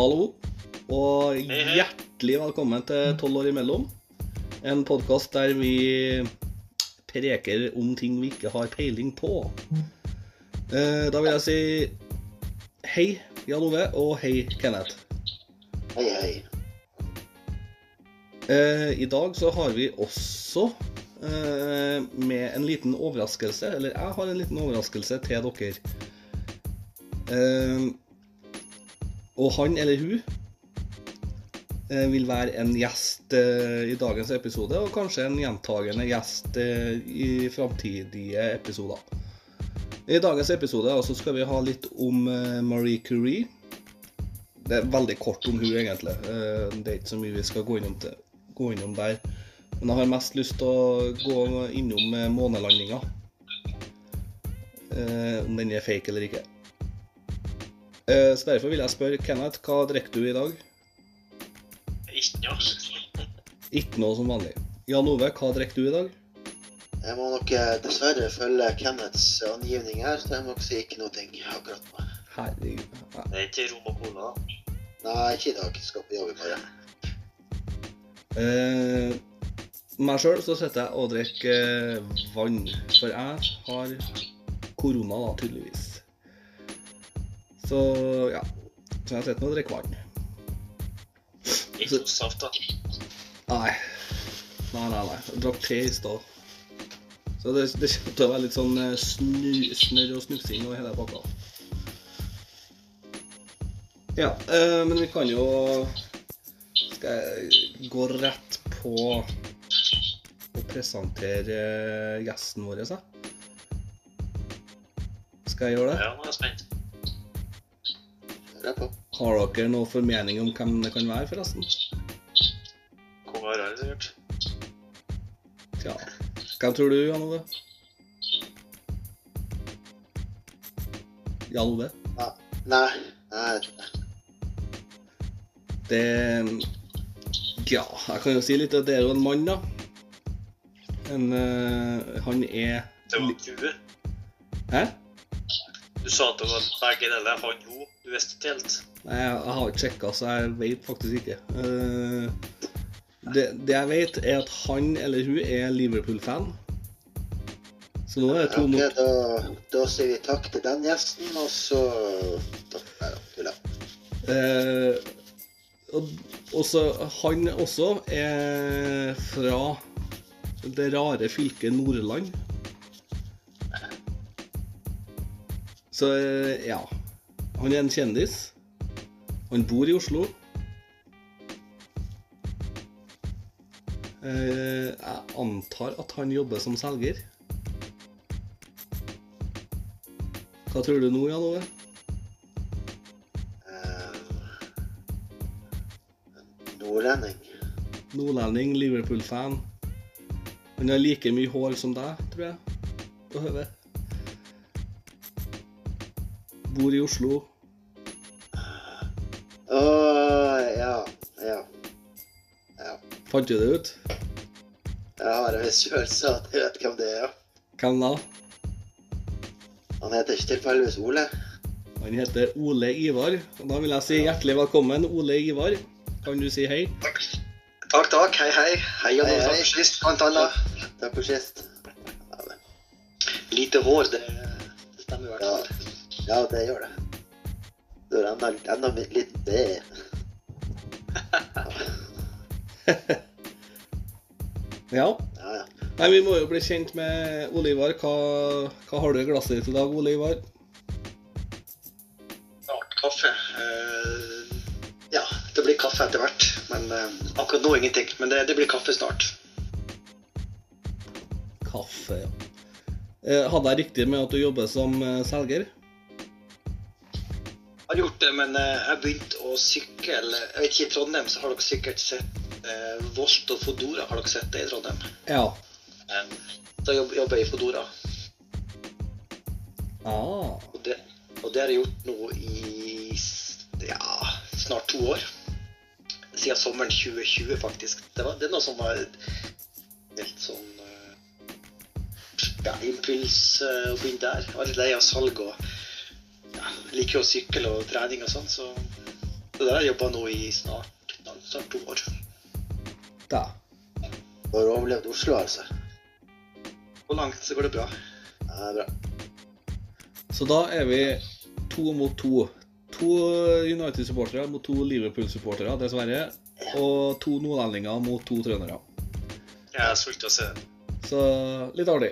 Hallo, og hjertelig velkommen til 12 år imellom. En podkast der vi preker om ting vi ikke har peiling på. Eh, Da vil jeg si hei, Jan Ove, og hei, Kenneth. Hei, hei. Eh, I dag så har vi også eh, med en liten overraskelse, eller jeg har en liten overraskelse til dere. Og han eller hun eh, vil være en gjest eh, i dagens episode, og kanskje en gjentagende gjest eh, i framtidige episoder. I dagens episode altså, skal vi ha litt om Marie Curie. Det er veldig kort om hun egentlig. Det er ikke så mye vi skal gå innom, til, gå innom der. Men jeg har mest lyst til å gå innom månelandinga. Om den er fake eller ikke. Eh, Så derfor vil jeg spørre Kenneth, hva drikker du i dag? Ikke noe. Ikke noe som vanlig. Jan Ove, hva drikker du i dag? Jeg må nok eh, dessverre følge Kenneths angivning her, så jeg må nok si ikke noe ting akkurat nå. Herregud. Ja. Det er ikke rom og cola. da. Nei, ikke i dag. Skal på jobb i morgen. Eh, meg sjøl så sitter jeg og drikker eh, vann. For jeg har korona, da, tydeligvis. Så ja. Så jeg sett nå å drikke vann. Ikke noe saft, da. Nei. Nei, nei, nei. Jeg drakk te i stad. Så det, det kommer til å være litt sånn eh, snu, snørr og snufsing og hele pakka. Ja, eh, men vi kan jo Skal jeg gå rett på å presentere gjesten vår, jeg? Skal jeg gjøre det? Ja, nå er jeg spent. Jeg. Har dere noe formening om hvem det kan være, forresten? Kong Harald, sikkert. Tja. Hvem tror du, Jan Ove? Jan Ove? Nei, nei, jeg vet ikke. Det Ja, jeg kan jo si litt at det er jo en mann, da. En, uh, han er Det var du. Hæ? Du sa at det var begge deler. Han jo. Du visste ikke helt. Nei, jeg, har ikke sjekka, så jeg vet faktisk ikke. Eh, det, det jeg vet, er at han eller hun er Liverpool-fan. Så nå er det to mot da, da sier vi takk til den gjesten, og så Takk, nei da, tuller. Eh, og, også, han også er fra det rare fylket Nordland. Så eh, ja. Han er en kjendis. Han bor i Oslo. Eh, jeg antar at han jobber som selger. Hva tror du nå, Jan Ove? Eh, Nordlending. Nordlending, Liverpool-fan. Han har like mye hår som deg, tror jeg. På. Bor i Oslo. Fant du det ut? Jeg har en viss følelse av at jeg vet hvem det er, ja. Hvem da? Han heter ikke tilfeldigvis Ole. Han heter Ole Ivar. Og da vil jeg si hjertelig velkommen, Ole Ivar. Kan du si hei? Takk, takk. takk. Hei, hei. Hei, og Hei, takk for sist, blant annet. Takk for sist. Lite hår, det, det stemmer i hvert Ja, fall. ja det gjør det. Du er enda, enda litt det. Ja. Ja, ja. Nei, vi må jo bli kjent med Olivar. Hva, hva har du i glasset ditt i dag, Olivar? Snart kaffe. Uh, ja, det blir kaffe etter hvert. Men uh, akkurat nå ingenting. Men det, det blir kaffe snart. Kaffe, ja. Uh, hadde jeg riktig med at du jobber som selger? Jeg har gjort det, men jeg begynte å sykle Jeg vet ikke, I Trondheim så har dere sikkert sett eh, Volt og Fodora. Har dere sett det i Trondheim? Ja. Eh, da jobber jeg i Fodora. Ah. Og det, og det har jeg gjort nå i ja, snart to år. Siden sommeren 2020, faktisk. Det, var, det er noe som var helt sånn eh, ja, impuls eh, å begynne der. Jeg var litt lei av salg og ja, liker å sykle og trening og sånn, så Det der har jeg jobba nå i snart, snart to år. Da. Har du overlevd Oslo, altså? På langt så går det bra? Ja, det er bra. Så da er vi to mot to. To United-supportere mot to Liverpool-supportere, dessverre. Og to nordlendinger mot to trøndere. Jeg er sulten å se det. Så litt artig.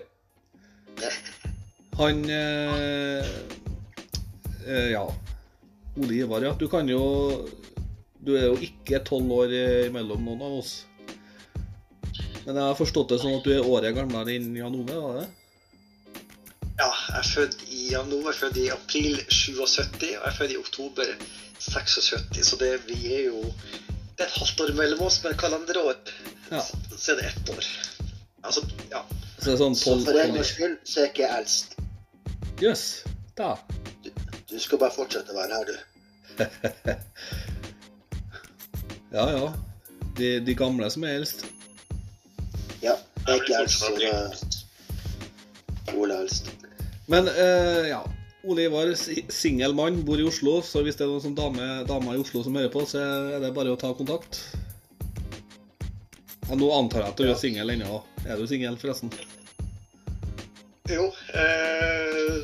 Han eh, eh, Ja. Ole Ivar, ja. Du kan jo Du er jo ikke tolv år mellom noen av oss. Men jeg har forstått det sånn at du er året gamlere enn Jan Ove, var det? Ja, jeg er født i januar, født i april 77, og jeg er født i oktober 76. Så det, vi er jo Det er et halvt år mellom oss, men kalenderår Ja. så er det ett år. Altså, ja. Så sånn Så for en gangs skyld så er ikke jeg eldst. Jøss. Da. Du skal bare fortsette å være her, du. Ja, ja. De, de gamle som er eldst. Ja, jeg er eldst, så Ole helst. Men uh, ja. Ole Ivar, si- singel mann, bor i Oslo, så hvis det er noen som dame, damer i Oslo som hører på, så er det bare å ta kontakt. Ja, nå antar jeg at du er singel ennå. Er du singel, forresten? Jo, eh,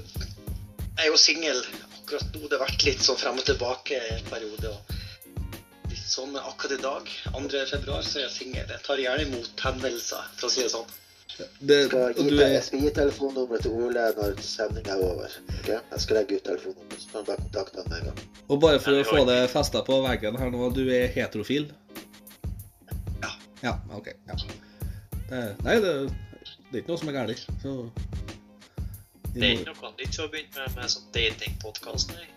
jeg er jo singel akkurat nå. Det har vært litt sånn frem og tilbake en periode. og litt sånn akkurat i dag, 2. februar, så er jeg singel. Jeg tar gjerne imot henvendelser, for å si det sånn. Det, Jeg skal gi, du jeg skal gi telefonnummeret til Ole når sendinga er over. Okay? Jeg skal legge ut telefonnummeret, så kan du bare kontakte ham med en gang. og bare for å få det festa på veggen her nå, du er heterofil? Ja. Ja, OK. Ja. Det, nei, det, det er ikke noe som er galt. Så Det er ikke noe nytt å begynne med med sånn datingpodkast. Nei.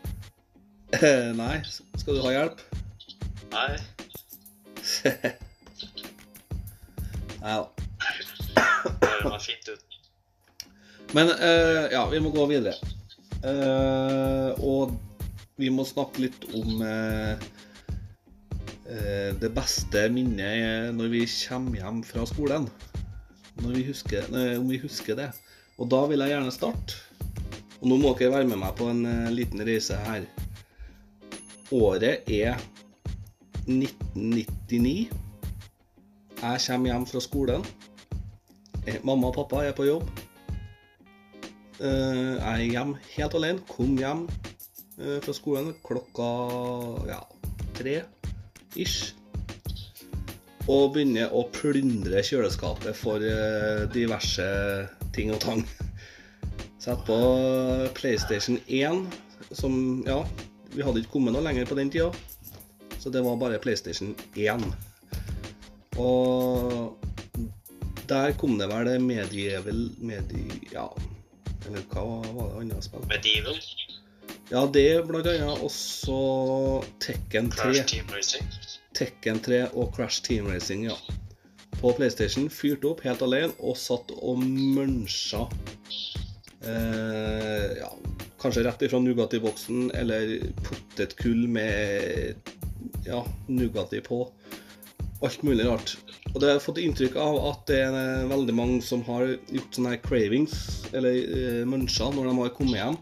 Nei. Skal du ha hjelp? Nei. Nei da. Det høres fint ut. Men eh, ja, vi må gå videre. Eh, og vi må snakke litt om eh, eh, det beste minnet når vi kommer hjem fra skolen. Når vi husker, nei, om vi husker det. Og da vil jeg gjerne starte. Og nå må dere være med meg på en eh, liten reise her. Året er 1999. Jeg kommer hjem fra skolen. Eh, Mamma og pappa er på jobb. Eh, Jeg er hjemme helt alene. Kom hjem eh, fra skolen klokka ja, tre ish. Og begynner å plundre kjøleskapet for diverse ting og tang. Sett på PlayStation 1, som Ja, vi hadde ikke kommet noe lenger på den tida. Så det var bare PlayStation 1. Og der kom det vel medieval medi... Ja, eller hva var det andre spill? Medieval. Ja, det blant annet også Tekken 3. Crash Team Racing. Tekken 3 og Crash Team Racing, ja. På PlayStation fyrte opp helt alene og satt og muncha eh, ja, Kanskje rett ifra Nugatti-boksen eller potetgull med ja, Nugatti på. Alt mulig rart. Og det har jeg fått inntrykk av at det er veldig mange som har gjort sånne her cravings, eller uh, muncher, når de har kommet hjem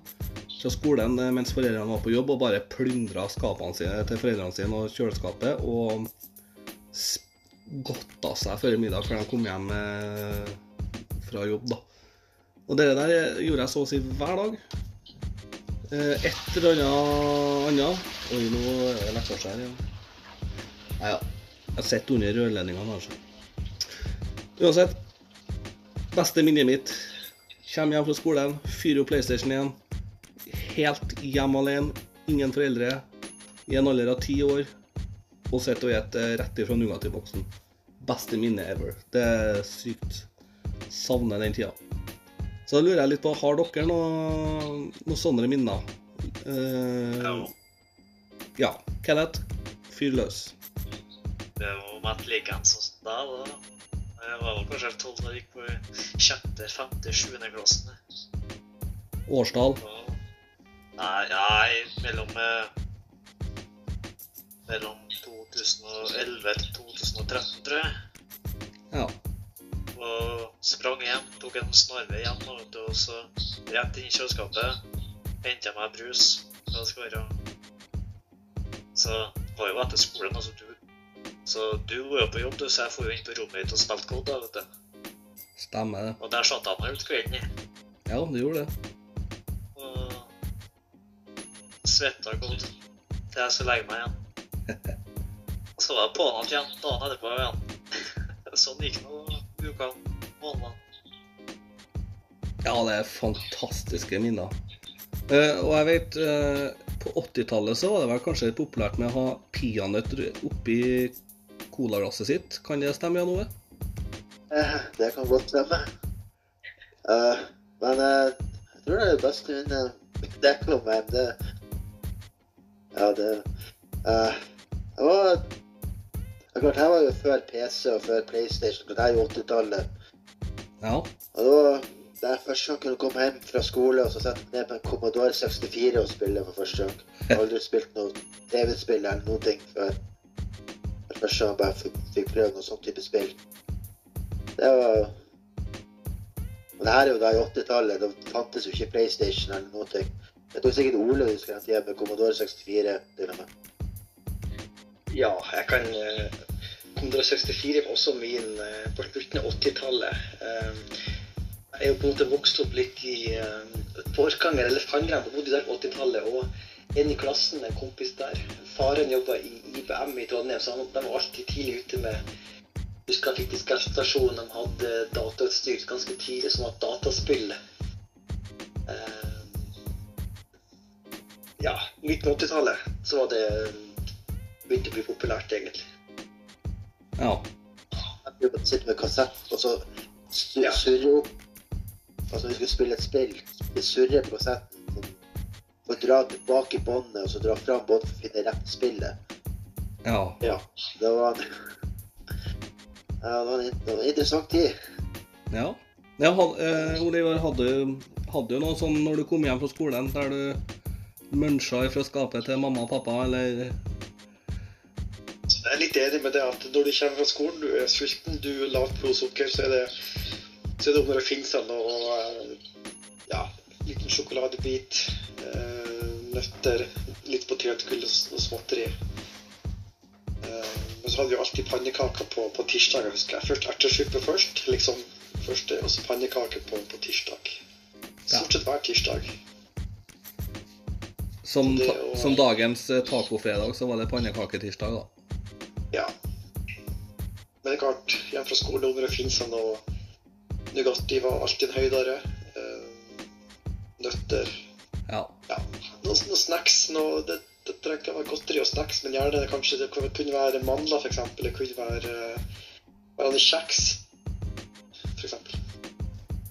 fra skolen eh, mens foreldrene var på jobb, og bare plyndra skapene sine til foreldrene sine og kjøleskapet, og godta seg før middag før de kom hjem eh, fra jobb, da. Og det der gjorde jeg så å si hver dag. Eh, Et eller annet Oi, nå er det lekkasje her, ja. Nei ja. Jeg sitter under rørledningene, altså. Uansett. Beste minnet mitt. Kjem hjem fra skolen, fyrer opp PlayStation igjen. Helt hjemme alene. Ingen foreldre. I en alder av ti år. Og sitter og spiser rett ifra Nugatti-boksen. Beste minne ever. Det er sykt. Savner den tida. Så da lurer jeg litt på, har dere noe, noe sånne minner? Uh, Ja. Kenneth, fyr løs. Det var mett likens som deg. da. Jeg var vel kanskje tolv da jeg gikk på sjette, femte, sjuende klassen. Årstall. Nei, nei, mellom eh, Mellom 2011 til 2013, tror jeg. Ja. Og sprang hjem, tok en snarvei hjem, og så rett inn i kjøleskapet. Henta meg brus. Hva det skal være. Så var jo etter skolen, altså du Så du var jo på jobb, du, så jeg får jo inn på rommet ditt og spilte kode, da, vet du. Stemmer det. Og der satt han meg ut kvelden, i. Ja, du gjorde det. Og svetta godt til jeg skulle legge meg igjen. Så var jeg på'n igjen dagen etterpå igjen. Sånn gikk månedene. Ja, det er fantastiske minner. Uh, og jeg vet uh, På 80-tallet så var det vel kanskje populært med å ha peanøtter oppi colaglasset sitt. Kan det stemme, Jan Ove? Uh, Det kan godt stemme. Eh, men jeg tror det er det beste minnet det Ja. Det Ja, det eh, Det var klart, her var jo før PC og før PlayStation. Det er jo 80-tallet. Ja. Og da det er første gang kunne komme hjem fra skole og så sette ned på en Commodore 64 og spille for første gang. Jeg har aldri spilt noe TV-spill eller noen ting før. Første gang jeg bare fikk, fikk prøve noe sånn type spill. Det var Og det her er jo da i 80-tallet. Da fantes jo ikke PlayStation eller noe. Jeg tror sikkert Ole husker den tida med Commodore 64 til og med. Ja, jeg kan 164 var også min eh, på slutten av 80-tallet. Eh, jeg er jo på en måte vokst opp litt i eh, Forkanger, eller Fannrem, bodde der på 80-tallet. Og en i klassen, en kompis der, faren jobba i IBM i Trondheim, så han, de var alltid tidlig ute med husker jeg fikk diskettstasjon, de hadde datautstyr ganske tidlig, som var dataspill. Eh, ja, midten av 80-tallet så var det begynte å bli populært, egentlig. ja. Jeg prøvde å sitte med kassett og så Ja. surre opp Altså, vi skulle spille et spill. Vi surrer på kassetten. Og dra tilbake båndet og så dra fram båndet for å finne rett spillet. ja. Ja, det var Ja, det var en, det var en interessant tid. Ja. ja had, eh, Oliver, hadde, hadde jo noe sånn når du kom hjem fra skolen, der du muncha fra skapet til mamma og pappa, eller Jeg er litt enig med det at når du kommer fra skolen, du er sulten, du er lavt blodsukker, så er det så er det om å finne seg noe ja, liten sjokoladebit, eh, nøtter, litt potetgull og, småtteri. Eh, men så hadde vi alltid pannekaker på, på tirsdager, husker jeg. Først ertesuppe først, liksom først, og så pannekaker på, på tirsdag. Stort sett hver tirsdag. som, Det ta, som dagens eh, tacofredag, så var det pannekaketirsdag, da. Ja. Men det er klart, hjemme fra skolen under det noe Nugatti var alltid en høydere. Eh, nøtter. Ja. Ja, noe, noe snacks. Noe, det, det ikke være godteri og snacks, men gjerne det, kanskje det kunne være mandler, f.eks. Det kunne være, uh, være kjeks, f.eks.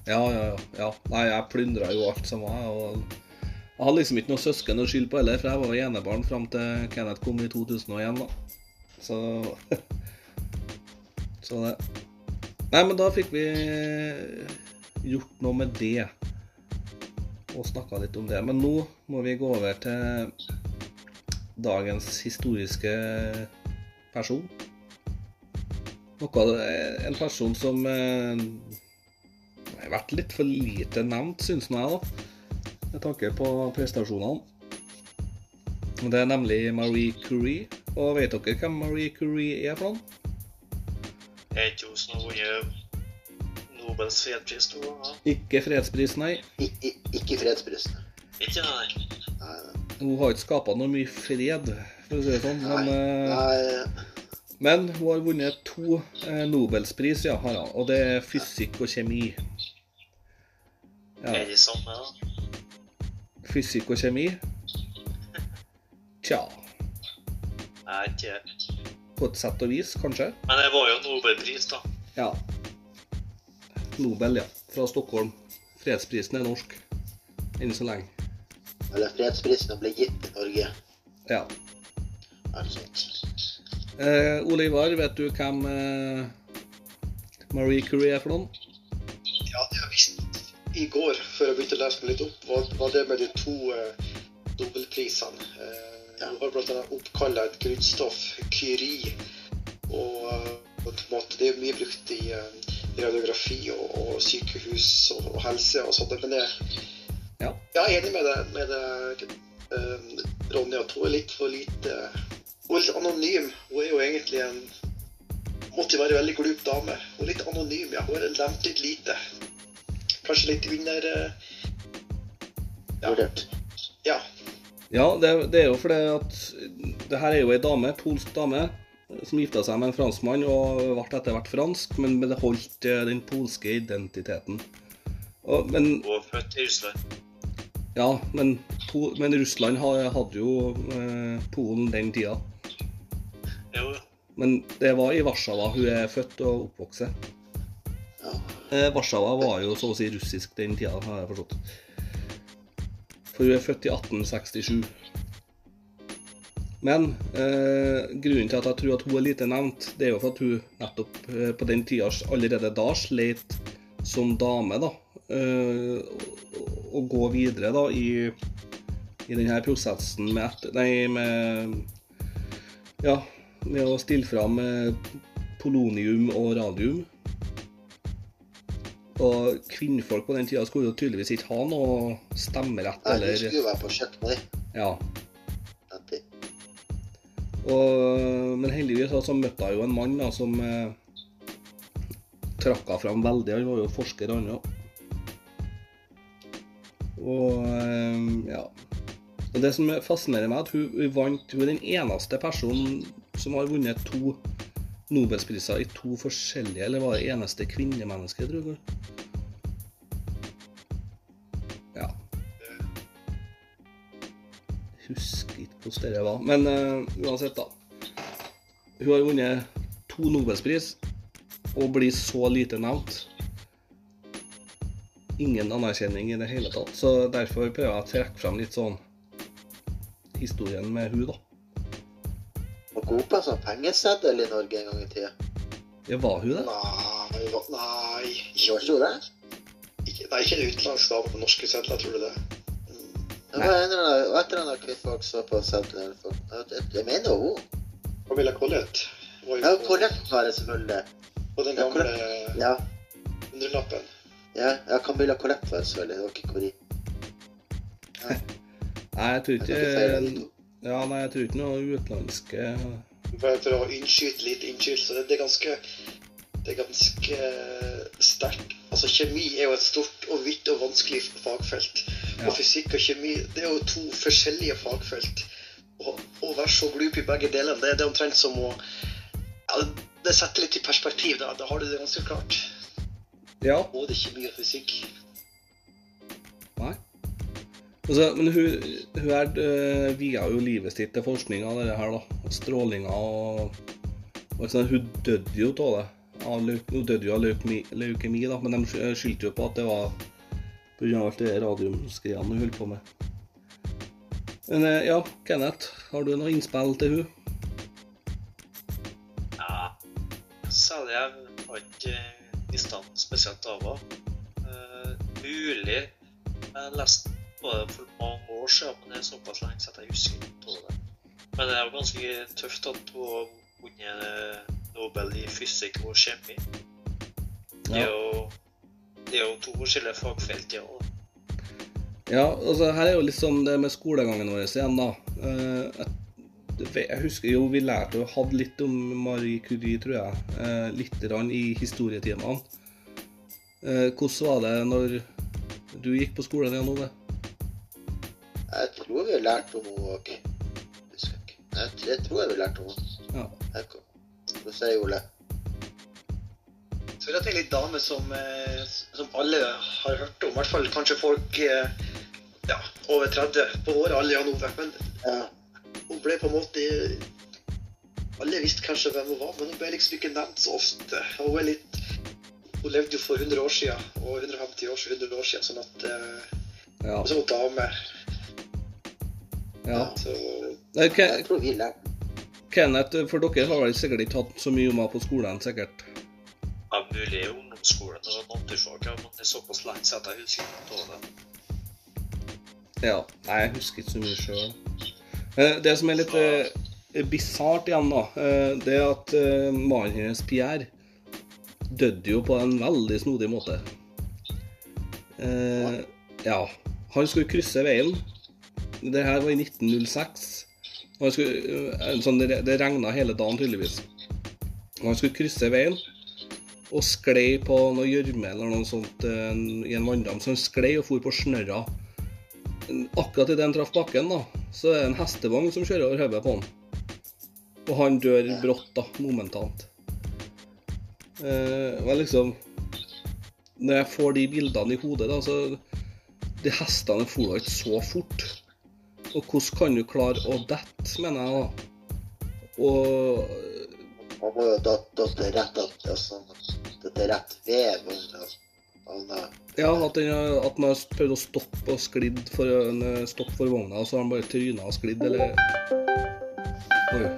Ja, ja, ja. ja. Nei, jeg plyndra jo alt som var. og Jeg hadde liksom ikke noe søsken å skylde på heller, for jeg var enebarn fram til Kenneth kom i 2001, da. Så Så det Nei, men da fikk vi gjort noe med det. Og snakka litt om det. Men nå må vi gå over til dagens historiske person. Noe, en person som eh, har vært litt for lite nevnt, syns jeg, da. Med tanke på prestasjonene. Det er nemlig Marie Curie. Og vet dere hvem Marie Curie er for noen? Er ikke hun vunnet Nobels fredspris to ganger? Ikke fredspris, nei. I, i, ikke fredspris. Ikke nei. Nei. Hun har ikke skapa noe mye fred, for å si det sånn. Men, eh, nei. men hun har vunnet to eh, Nobelspris, ja, har hun. Og det er fysikk og kjemi. Ja, Er de samme, da? fysikk og kjemi. Tja, Nei, ikke på et sett og vis, kanskje. Men det var jo Nobelpris, da. Ja. Nobel, ja. Fra Stockholm. Fredsprisen er norsk. Enn så lenge. Eller fredsprisen ble gitt i Norge. Ja. Altså. Eh, Olivar, vet du hvem eh, Marie Curie er for noen? Ja, det har jeg visst i går, før jeg begynte å lese meg litt opp, var, var det med de to eh, dobbeltprisene. Eh, Ja. Har blant annet oppkalla et grunnstoff, kyri, og, eh, og på en måte, det er mye brukt i eh, radiografi og, og sykehus og, og helse og sånt. Men jeg, Ja. jeg er enig med deg, med deg eh, Ronny, at hun er litt for lite Hun er litt anonym. Hun er jo egentlig en Måtte være en veldig glup dame. Hun er litt anonym, ja. Hun har nevnt litt lite. Kanskje litt under eh, Ja. Vurdert. ja. Ja, det, det er jo fordi at det her er jo ei dame, polsk dame, som gifta seg med en franskmann og ble etter hvert fransk, men beholdt eh, den polske identiteten. Og, men Og født i Russland. Ja, men, men Russland hadde jo eh, Polen den tida. Jo, jo. Men det var i Warszawa hun er født og oppvokst. Ja. Eh, Warszawa var jo så å si russisk den tida, har jeg forstått. For hun er født i 1867. Men eh, grunnen til at jeg tror at hun er lite nevnt, det er jo for at hun nettopp eh, på den tida allerede da sleit som dame, da. Eh, gå videre da i, i denne prosessen med, etter, nei, med ja, med å stille fram polonium og radium. Og kvinnfolk på den tida skulle jo tydeligvis ikke ha noe stemmerett Nei, du eller skulle være på kjøkkenet. Ja. Og, men heldigvis så møtte jeg jo en mann da, som eh, trakk fram veldig. Han var jo forsker, han òg. Og eh, ja. Og det som fascinerer meg, er at hun, hun vant Hun er den eneste personen som har vunnet to Nobelspriser i to forskjellige Eller var det eneste kvinnemennesket, tror jeg. Husker ikke hvordan det var. Men uh, uansett, da. Hun har vunnet to Nobelspris og blir så lite nevnt. Ingen anerkjenning i det hele tatt. Så derfor prøver jeg å trekke fram litt sånn historien med hun da. Var hun på en sånn pengeseddel i Norge en gang i tida. Ja, var hun det? Nei, nei, ikke var ikke, ikke det? ikke, nei, ikke en utenlandsk dame på norske sedler, tror du det? Mm. Det var en eller annen, et eller annet kvinnfolk så på seddelen. Jeg, mener hun. Camilla Collett Ja, Collett var det selvfølgelig. på den gamle Ja, hundrelappen. ja, ja Camilla Collett var det selvfølgelig. Det var ikke Cori. Nei, jeg tror ikke. Ja, nei, jeg tror ikke noe utenlandske For for å innskyte litt innskytelse, så det er ganske det er ganske sterkt. Altså, Kjemi er jo et stort og vidt og vanskelig fagfelt. Ja. Og fysikk og kjemi det er jo to forskjellige fagfelt. Å være så glup i begge delene, det, det er omtrent som å ja, Det setter litt i perspektiv. Da, da har du det ganske klart. Ja. Både kjemi og fysikk. Nei. Altså, men hun, hun er uh, via jo livet sitt til forskning av det her, da. Strålinga og, og sånn, Hun døde jo av det. Hun døde jo av leukemi, leukemi, da, men de skyldte jo på at det var pga. alt det radiumskriene hun holdt på med. Men eh, ja, Kenneth, har du noe innspill til hun? Ja, særlig jeg har ikke visst han spesielt av henne. Eh, mulig jeg leste på det for mange år siden, men det er såpass lenge siden jeg husker ikke det. Men det er jo ganske tøft at hun har vunnet Nobel i fysikk og kjemi. Det er jo, det er jo to forskjellige fagfelt, ja. Ja, altså her er jo litt sånn det med skolegangen vår igjen, da. Eh, jeg, husker jo vi lærte og hadde litt om Marie Curie, tror jeg. Eh, litt i historietimene. Eh, hvordan var det når du gikk på skolen, igjen, Ove? Jeg tror vi lærte om henne òg. Jeg, jeg tror jeg vi lærte om henne. Ja. Kom- Hva sier Ole? Så dette er litt dame som, eh, som alle har hørt om. I hvert fall kanskje folk eh, ja, over 30 på vår alder, Jan Ove. Men Ja, hun ble på en måte Alle visste kanskje hvem hun var, men hun ble liksom ikke nevnt så ofte. Hun, er litt, hun levde jo for 100 år siden, og 150 år, så 100 år siden, sånn at eh, Ja. Og så hun dame. ja. Så Eh, tror lærte Kenneth, for dere har vel sikkert ikke hatt så mye om henne på skolen, sikkert? Ja, mulig i ungdomsskolen og naturfag, ja, men det er såpass lenge siden at jeg husker ikke av det. Ja. Nei, jeg husker ikke så mye sjøl. Det som er litt eh, bisart igjen, da, eh, det er at eh, mannen hennes, Pierre, døde jo på en veldig snodig måte. Eh, ja. Han skulle krysse veien. Det her var i 1906. Han skulle, sånn, det det regna hele dagen, tydeligvis. Han skulle krysse veien og sklei på noe gjørme eller noe sånt eh, i en vanndam. Så han sklei og for på snørra. Akkurat idet han traff bakken, da, så er det en hestevogn som kjører over hodet på han. Og han dør brått, da, momentant. Eh, og liksom Når jeg får de bildene i hodet, da, så De hestene for da ikke så fort. Og hvordan kan du klare å dette, mener jeg da. Og Han må jo datt rett at altså, det er rett ved vogna. Ja, at, den, har- prøvd å stoppe og sklidd for, eh, stopp for vogna, og så har han bare tryna og sklidd, eller Oi.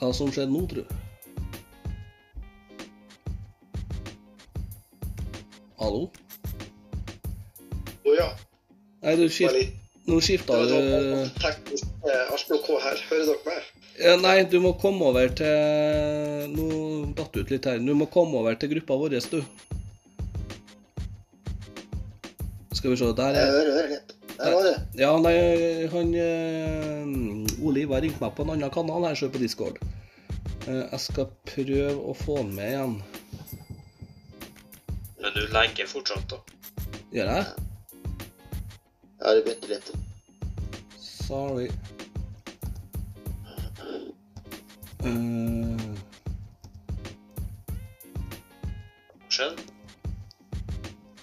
Hva som skjedde nå, tru? Hallo? Å ja. Nei, du skift, nå skifta du teknisk eh, Alt OK her. Hører dere meg? Ja, Nei, du må komme over til Nå datt ut litt her. Du må komme over til gruppa vår, du. Skal vi se. Der Jeg er hører, hører. Der var det! Ja, nei, han uh, Ole Ivar ringte meg på en annen kanal her, så på Discord. Uh, jeg skal prøve å få han med igjen. Men du legger fortsatt, da. Gjør jeg? Ja, det begynte litt. Sorry. Skjedde?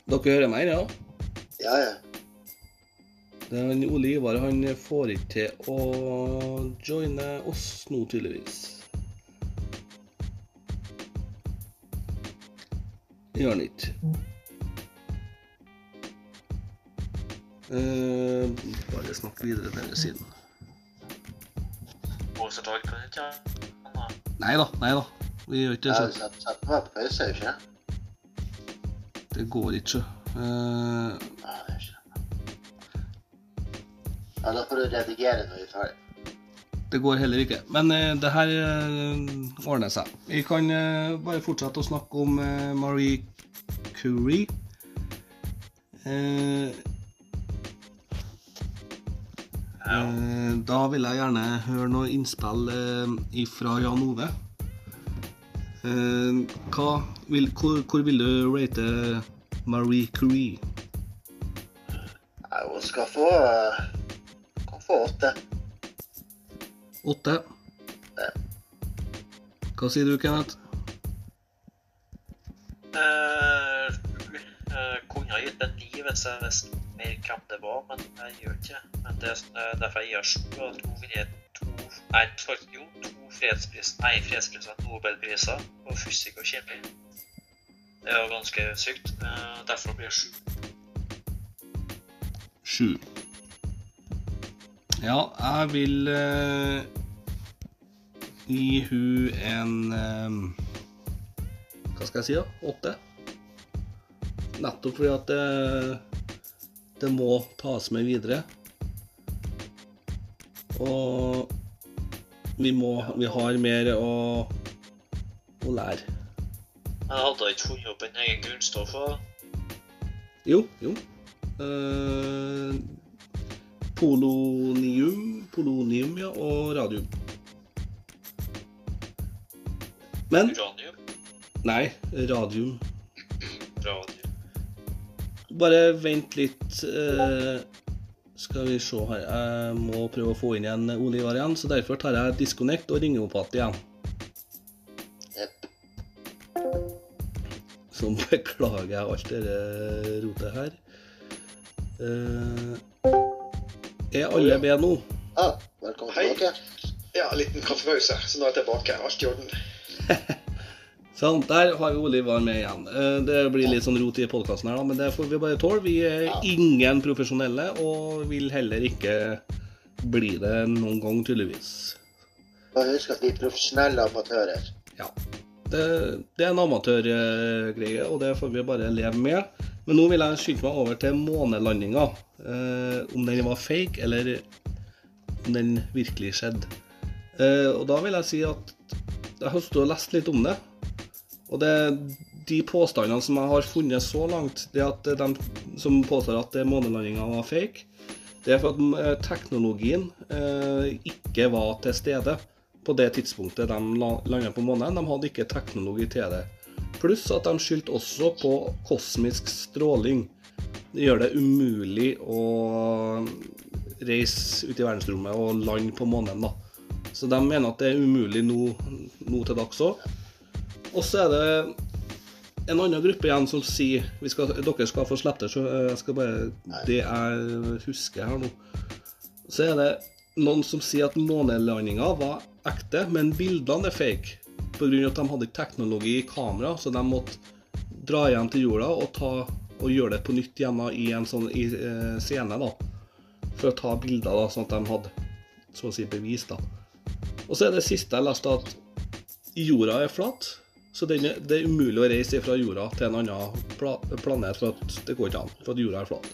dere hører meg, ja? Ja, ja. Ole Ivar han får ikke til å joine oss nå, tydeligvis. Gjør han ikke. Uh, bare snakk videre denne siden. Monster Talk på nytt, ja. Nei da, nei da. Vi gjør ikke Jeg det. har satt, satt meg på pause, ikke sant? Det går ikke. Eh, Ja, det er ikke Ja, da får du redigere når vi er ferdig. Det går heller ikke. Men uh, det her uh, ordner seg. Vi kan bare fortsette å snakke om Marie Curie. Eh, Ja. eh, da vil jeg gjerne høre noe innspill eh, fra Jan Ove. Eh, hva vil, hvor, hvor vil du rate Marie Curie? Ja, hun skal få Hun får få åtte. Åtte. Hva sier du, Kenneth? Uh, eh, kunne ha gitt en ni hvis jeg visste mer hvem det var, men jeg gjør ikke det. Men det er sånn, eh, derfor jeg gir sju, at hun vinner to Nei, jo, to fredspris, nei, fredspriser, Nobelpriser på fysikk og kjemi. Det er jo ganske sykt. Eh, derfor blir det sju. Sju. Ja, jeg vil uh, gi hun en eh, Hva skal jeg si, da? Åtte? Nettopp fordi at det, det må tas med videre. Og vi må Vi har mer å, å lære. Jeg hadde ikke funnet opp en egen grunnstoff? Jo, jo. Eh, polonium, polonium ja, og radium. Men Uranium? Nei, radium. Radium? Bare vent litt. eh, skal vi se her. Jeg må prøve å få inn igjen Ole Ivar igjen, så derfor tar jeg disconnect og ringer opp igjen. Så beklager jeg alt dette rotet her. Eh, er alle med nå? Ja. velkommen Hei. tilbake. Ja, en liten kaffepause, så nå er jeg tilbake. Alt i orden. Sånn, der har vi Oliv var med igjen. Eh, Det blir litt sånn rot i podkasten her, da, men det får vi bare tåle. Vi er ingen profesjonelle, og vil heller ikke bli det noen gang, tydeligvis. Bare husk at vi er profesjonelle amatører. Ja. Det, det er en amatørgreie, og det får vi bare leve med. Men nå vil jeg skynde meg over til månelandinga. Eh, om den var fake, eller om den virkelig skjedde. Eh, og da vil jeg si at jeg har stått og lest litt om det. Og det, de påstandene som jeg har funnet så langt, det at de som påstår at månelandinga var fake, det er for at eh, teknologien eh, ikke var til stede på det tidspunktet de landa på månen. De hadde ikke teknologi til det. Pluss at de skyldte også på kosmisk stråling. Det gjør det umulig å reise ut i verdensrommet og lande på månen. da. Så de mener at det er umulig nå, nå til dags òg. Og så er det en annen gruppe igjen som sier skal, Dere skal få slippe det, så jeg skal bare Det jeg husker her nå. Så er det noen som sier at månelandinga var ekte, men bildene er fake. Pga. at de hadde ikke teknologi i kamera, så de måtte dra hjem til jorda og, ta, og gjøre det på nytt igjen i en sånn i, eh, scene. da For å ta bilder, da, sånn at de hadde så å si bevis. da Og så er det siste jeg leste, at jorda er flat. Så det er umulig å reise fra jorda til en annen planet, for at det går ikke an. For at jorda er flat.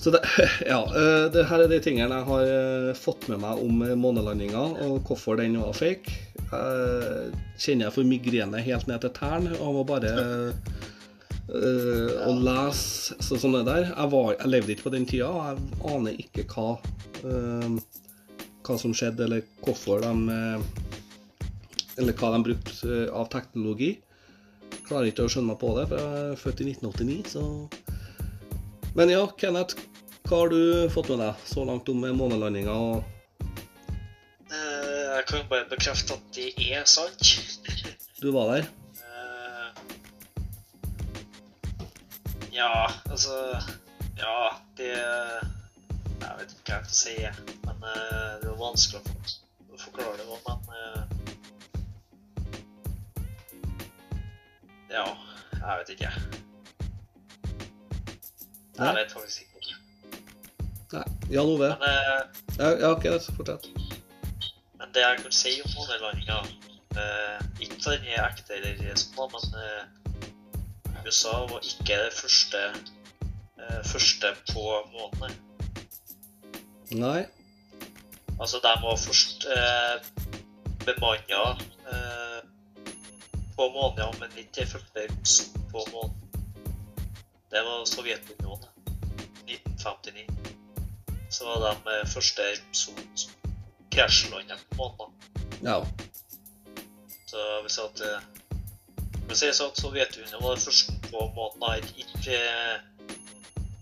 Så det, ja, eh, det her er de tingene jeg har eh, fått med meg om månelandinga, og hvorfor den var fake. Jeg kjenner jeg får migrene helt ned til tærne av å bare uh, å lese så, det der. Jeg, var, jeg, levde ikke på den tida, og jeg aner ikke hva, uh, hva som skjedde, eller hvorfor de uh, eller hva de brukte eh, av teknologi. Klarer ikke å skjønne meg på det, for jeg er født i 1989, så Men ja, Kenneth, hva har du fått med deg så langt om månelandinga? Eh, jeg kan bare bekrefte at det er sant. Du var der? Eh, ja, altså Ja, det Jeg vet ikke hva jeg skal si, men det er vanskelig å forklare det. Men Ja, jeg vet ikke. Jeg vet faktisk ikke. Nei. Jan Ove? Men, uh, ja, ja, ok, fortsett. Men det jeg kan si om månelandinga uh, Ikke at den er ekte, eller sånn, men uh, USA var ikke det første, uh, første på månen. Nei. Altså, de var først uh, bemanna eh, på månen, men ikke første russen på månen. Det var Sovjetunionen. 1959. Så var de første romsonen som krasjlanda på månen. Ja. Så jeg vil si at jeg vil si sånn at Sovjetunionen var første på månen. Ikke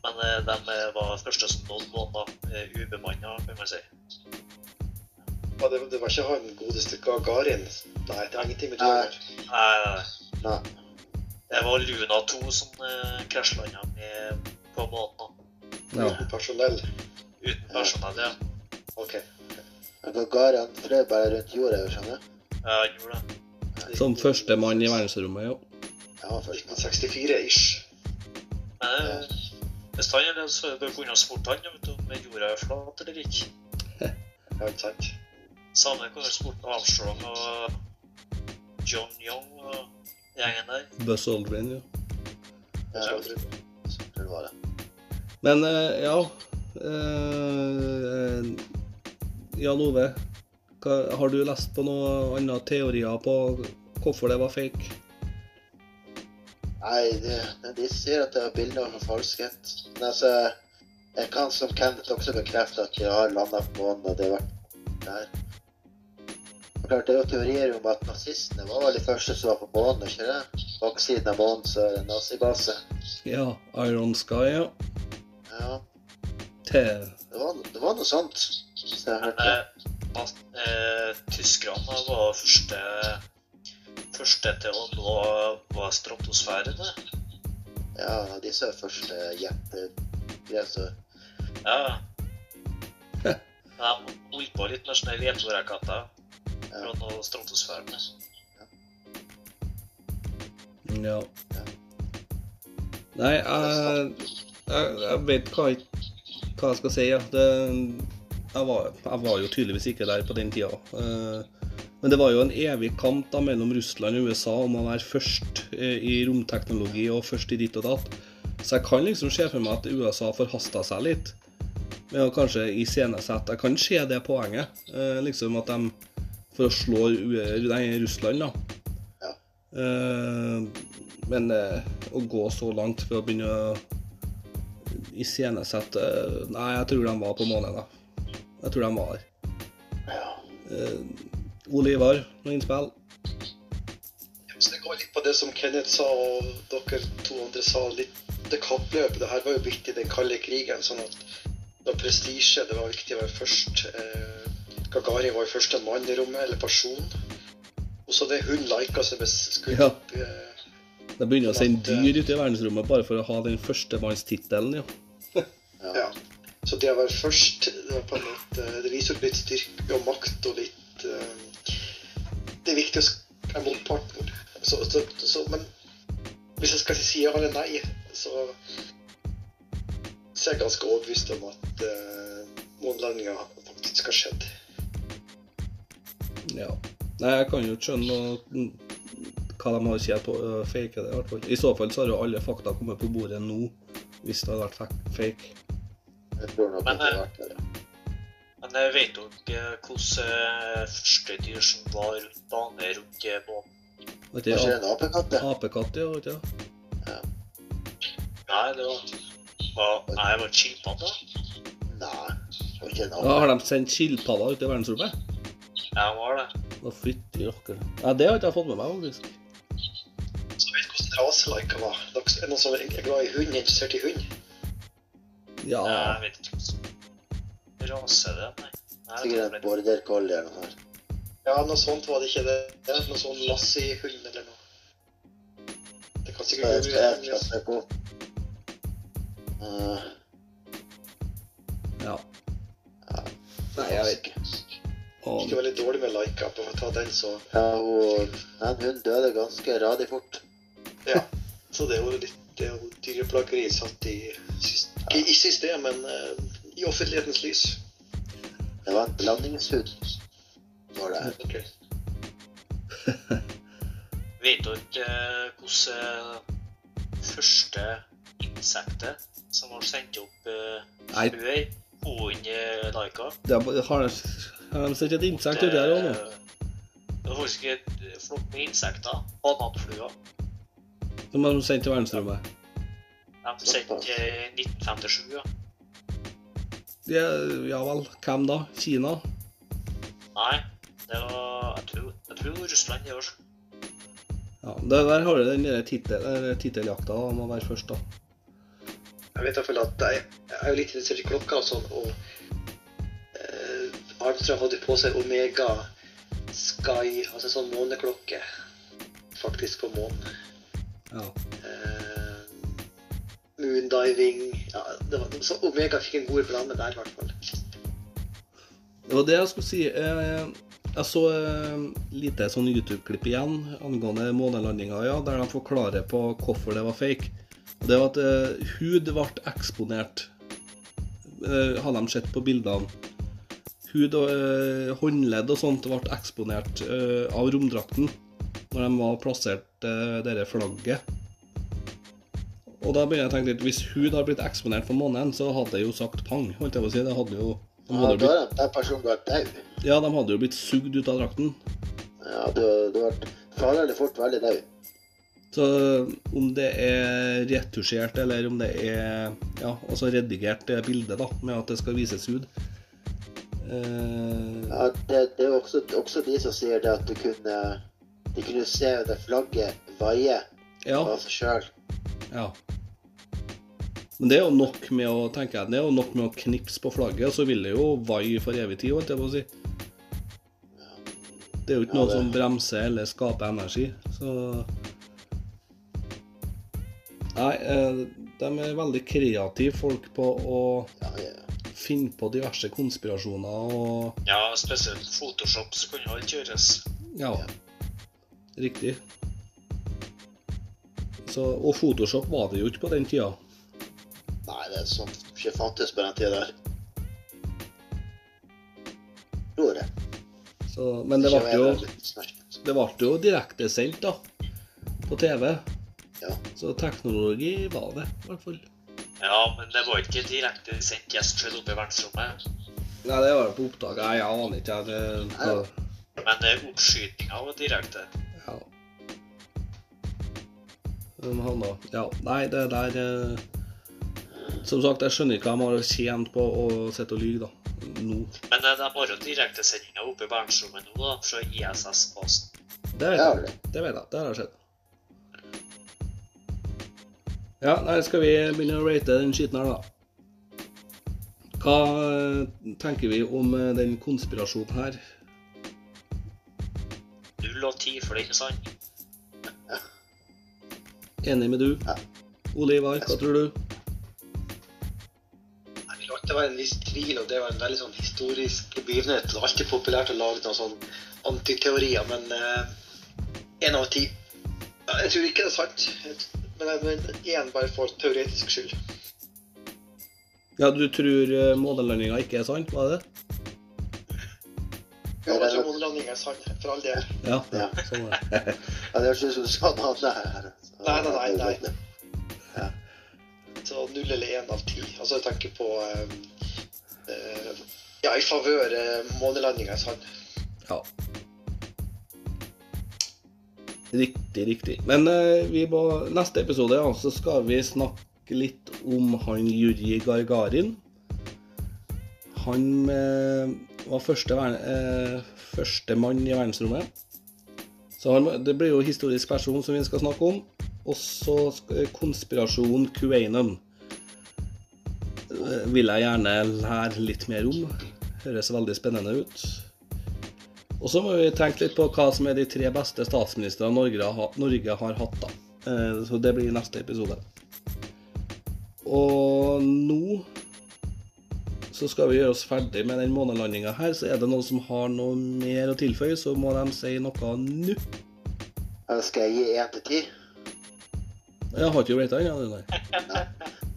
Men eh, de var første som nådde månen ubemanna, kan man si. Ja, det, det, var ikke han godeste Gagarin? Nei, det har ingenting med det å gjøre. Nei, nei, nei. Det var Luna 2 som uh, krasjlanda med på månen. Ja. Uten personell? Uten personell, ja. Ok. Gagarin fløy bare rundt jorda, skjønner du? Ja, han gjorde det. Som førstemann i verdensrommet, jo. Ja, 1964-ish. Men uh, hvis han er det, så bør kunne ha spurt han om jorda er flat eller ikke. Ja, ikke sant. Samme kunne sport Armstrong og John Young og gjengen der. Buzz Aldrin. Ja, jeg tror det var det. Men uh, ja uh, Jan Ove, har du lest på noen andre teorier på hvorfor det var fake? Nei, det, de sier at det var bilder av falskhet. Men altså, jeg kan som Kenneth også bekrefte at jeg har landa på månen, og det har vært der. Klart, Det er jo teorier om at nazistene var vel de første som var på månen, ikke det? Baksiden av månen så er det en nazibase. Ja, Iron Sky, ja. Ja. Til Det var, det var noe sånt. Hvis jeg hørte. Eh, at, eh, tyskerne var første, første til å nå var stratosfæren. Ja, disse er første jettegreier. Ja. De holdt på litt med sånne V2-raketter fra noe stratosfæren. Ja. Nei, jeg, jeg, jeg vet hva jeg, hva jeg skal si. Ja. Det, jeg, var, jeg, var, jo tydeligvis ikke der på den tida. Eh, men det var jo en evig kamp da mellom Russland og USA om å være først eh, i romteknologi og først i ditt og datt. Så jeg kan liksom se for meg at USA forhasta seg litt med å kanskje iscenesette Jeg kan se det poenget. Eh, liksom at de For å slå nei, Russland, da. Ja. Eh, men eh, å gå så langt for å begynne å iscenesette eh, Nei, jeg tror de var på månen, da. Jeg tror de var der. Ja. Eh, Ole Ivar, noe innspill? Det går litt på det som Kenneth sa, og dere to andre sa. litt Det kappløpet. Det her var jo viktig i den kalde krigen. sånn at det var prestisje. Det var viktig å være først. Eh, Gagarin var jo første mann i rommet, eller person. Og så det hun lika seg er skutt Ja. eh, De begynner å sende dyr ut i verdensrommet bare for å ha den førstemannstittelen, ja. Ja. Så det å være først, det, var på en måte, det viser jo litt styrke og makt og litt eh, Det er viktig å være motparten. Så, så, så, men hvis jeg skal si ja eller nei, så så er jeg ganske overbevist om at månelandinga faktisk har skjedd. Ja. Nei, jeg kan jo ikke skjønne hva de har tjent på å fake det, i hvert fall. I så fall så har jo alle fakta kommet på bordet nå, hvis det hadde vært fake. Jeg tror nok Men, ikke det hadde vært det. ja. Men jeg vet dere hvordan eh, første dyr som var rundt bane rundt eh, månen? Vet ikke en apekatt? det? apekatt, ja. vet du. Nei, det var, var Nei, det var skilpadde. Nei. Det var ikke en Ja, har de sendt skilpadder ut i verdensrommet? Ja, det var det. Da fytti rakkeren. Ja, det har ikke jeg fått med meg, faktisk. Så vet du hvordan raseleika var? Dere er noen som er glad i hund, interessert i hund? Ja, Jeg vet ikke rase det er, nei. nei Sikkert en border collie eller noe sånt. Ja, noe sånt var det ikke det. det er noe sånn Lassie-hund eller noe. Det kan sikkert jeg jeg være. Eh, ja. Ja. Nei, jeg vet ikke. Ikke Og, veldig dårlig med Laika, på å ta den, så ja, hun, den hunden døde ganske radig fort. Ja. Så det er jo litt det er jo dyreplageri satt i Ikke i system, men eh, i offentlighetens lys. Det var en blandingshund. Var det. Ok. Vet dere ikke hvordan første insektet som var sendt opp uh, Nei. Hun eh, Laika? det har de sett et insekt uti her òg nå? Det var faktisk en flokk med insekter. Bananfluer. Som de sendte til verdensrommet? De sendte til 1957, ja. Ja, ja vel. Hvem da? Kina? Nei, det var Jeg tror, jeg tror Russland det år. Ja, det, Der har du den der tittel, eller titteljakta. Må være først, da. Jeg vet i hvert fall at jeg, jeg er jo litt interessert i klokka og sånn, og eh, Armstrong hadde på seg Omega Sky, altså sånn måneklokke, faktisk på månen. Ja. Uh, moondiving ja, det var, så Omega fikk en god blande der, i hvert fall. Det var det jeg skulle si. Eh, Jeg så et lite sånn YouTube-klipp igjen angående månelandinga, ja, der de forklarer på hvorfor det var fake. Og Det var at eh, hud ble eksponert, eh, har de sett på bildene. Hud og eh, håndledd og sånt ble eksponert eh, av romdrakten når de var plassert eh, dette flagget. Og da begynner jeg å tenke litt, Hvis hud hadde blitt eksponert for månen, så hadde jeg jo sagt pang. holdt jeg på å si. Det hadde jo, de hadde ja, da blitt, er personen død. ja, de hadde jo blitt sugd ut av drakten. Ja, du, du har vært farlig fort veldig daud. Så om det er retusjert, eller om det er ja, altså redigert det bildet da, med at det skal vises hud eh, Ja, det, det er også, også de som sier det at du kunne De kunne se det flagget vaie ja, av seg sjøl. ja. Men det er jo nok med å tenke jeg, det er jo nok med å knipse på flagget, og så vil det jo vaie for evig tid, holdt jeg på å si. Det er jo ikke Ja, noe som bremser eller skaper energi, så Nei, eh, de er veldig kreative folk på å Ja, ja. Finne på diverse konspirasjoner og Ja, spesielt Photoshop, så kunne alt gjøres. Ja. Riktig. Så, og Photoshop var det jo ikke på den tida. Nei, det er sånt som ikke fantes på den tida der. Gjorde jeg. Så, men det ble jo, det ble jo direktesendt, da. På TV. Ja. Så teknologi var det, i hvert fall. Ja, men det var ikke direkte sendt gjest selv oppe i verdensrommet. Nei, det var på opptak. Jeg aner ikke. jeg. Det, det, Men eh, oppskytinga var direkte. ja. Men han da Ja, nei, det der eh, Som sagt, jeg skjønner ikke hva de har tjent på å sitte og lyve, da. Nå. Men det er bare direktesendinger oppe i verdensrommet nå, da, fra ISS-basen. Det vet jeg. det. Det vet jeg. Det har skjedd. Ja, nei, skal vi begynne å rate den skiten her, da? Hva eh, tenker vi om eh, den konspirasjonen her? Null og ti, for det er ikke sant. Enig med du? Ja. Ole Ivar, hva tror du? Jeg vil alltid være en viss tvil, og det var en veldig sånn historisk begivenhet. Det er alltid populært å lage noen sånn antiteorier, men én av ti. Jeg tror ikke det er sant, men jeg- men enbart for teoretisk skyld. Ja, du tror uh, månelandinga ikke er sant, var det det? Jo, jeg tror månelandinga er sann, for all del. Ja, Ja. sånn var det. Ja, det høres ut som du sa noe annet. Nei, nei, nei, nei. Så null eller én av ti. Altså, jeg tenker på um, uh, Ja, i favør månelandinga er sann. Ja. Riktig, riktig. Men eh, vi må, neste episode ja, så skal vi snakke litt om han Jurij Gargarin. Han eh, var første, eh, første mann i verdensrommet. Så han, det blir jo historisk person som vi skal snakke om. Og så konspirasjonen konspirasjon Kuwainen. Eh, vil jeg gjerne lære litt mer om. Høres veldig spennende ut. Og så må vi tenke litt på hva som er de tre beste statsministrene Norge har, Norge har hatt. da. Eh, Så det blir neste episode. Og nå så skal vi gjøre oss ferdig med den månelandinga her. Så er det noen som har noe mer å tilføye, så må de si noe nå. Skal jeg gi én til ti? Jeg har ikke rata ennå, ja, du, nei.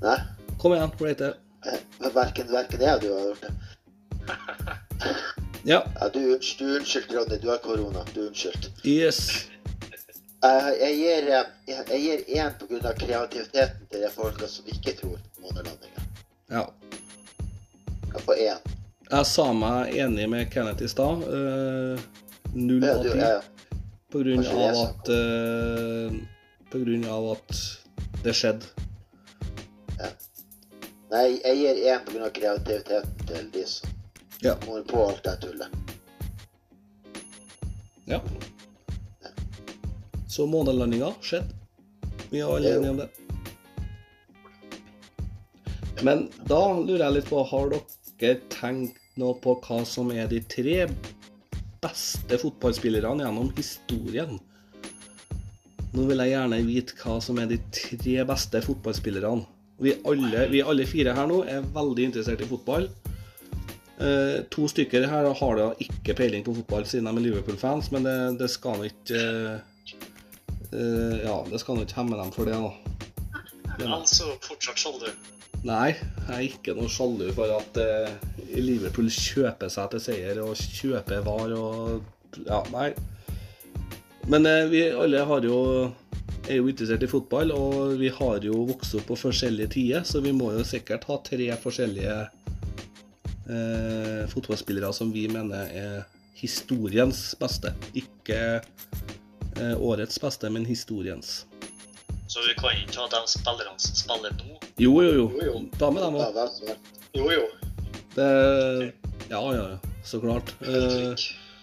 Nei? Kom igjen, rate. Eh, Verken, verken jeg og du har gjort det. Ja. Ja, du, du unnskyld, Ronny. Du har korona. Du unnskyld. Yes. Jeg, jeg gir eh, én pga. kreativiteten til de folka som ikke tror på månelandinga. Ja. Jeg får én. Jeg sa meg enig med Kenneth i stad. eh, Null av ti. På grunn av sånn. at uh, På grunn av at det skjedde. Nei, jeg gir én pga. kreativiteten til de som Ja. på alt det tullet. Ja. Så månelandinga skjedde. Vi er alle enige om det. Men da lurer jeg litt på, har dere tenkt noe på hva som er de tre beste fotballspillerne gjennom historien? Nå vil jeg gjerne vite hva som er de tre beste fotballspillerne. Vi alle, vi alle fire her nå er veldig interessert i fotball. Eh, to stykker her har da ikke peiling på fotball siden de er Liverpool-fans, men det, det skal nå ikke eh, eh, Ja, det skal nå ikke hemme dem for det, da. Men- Altså fortsatt sjalu. Nei, jeg er ikke noe sjalu for at Liverpool kjøper seg til seier og kjøper var og Ja, nei. Men vi alle har jo er jo interessert i fotball, og vi har jo vokst opp på forskjellige tider, så vi må jo sikkert ha tre forskjellige eh, fotballspillere som vi mener er historiens beste. Ikke eh, årets beste, men historiens. Så vi kan ikke ha de spillerne som spiller nå. Jo, jo, jo. Jo, jo. Ta med dem Ja, òg. Jo, jo. Det Ja, ja, ja. Så klart. Eh.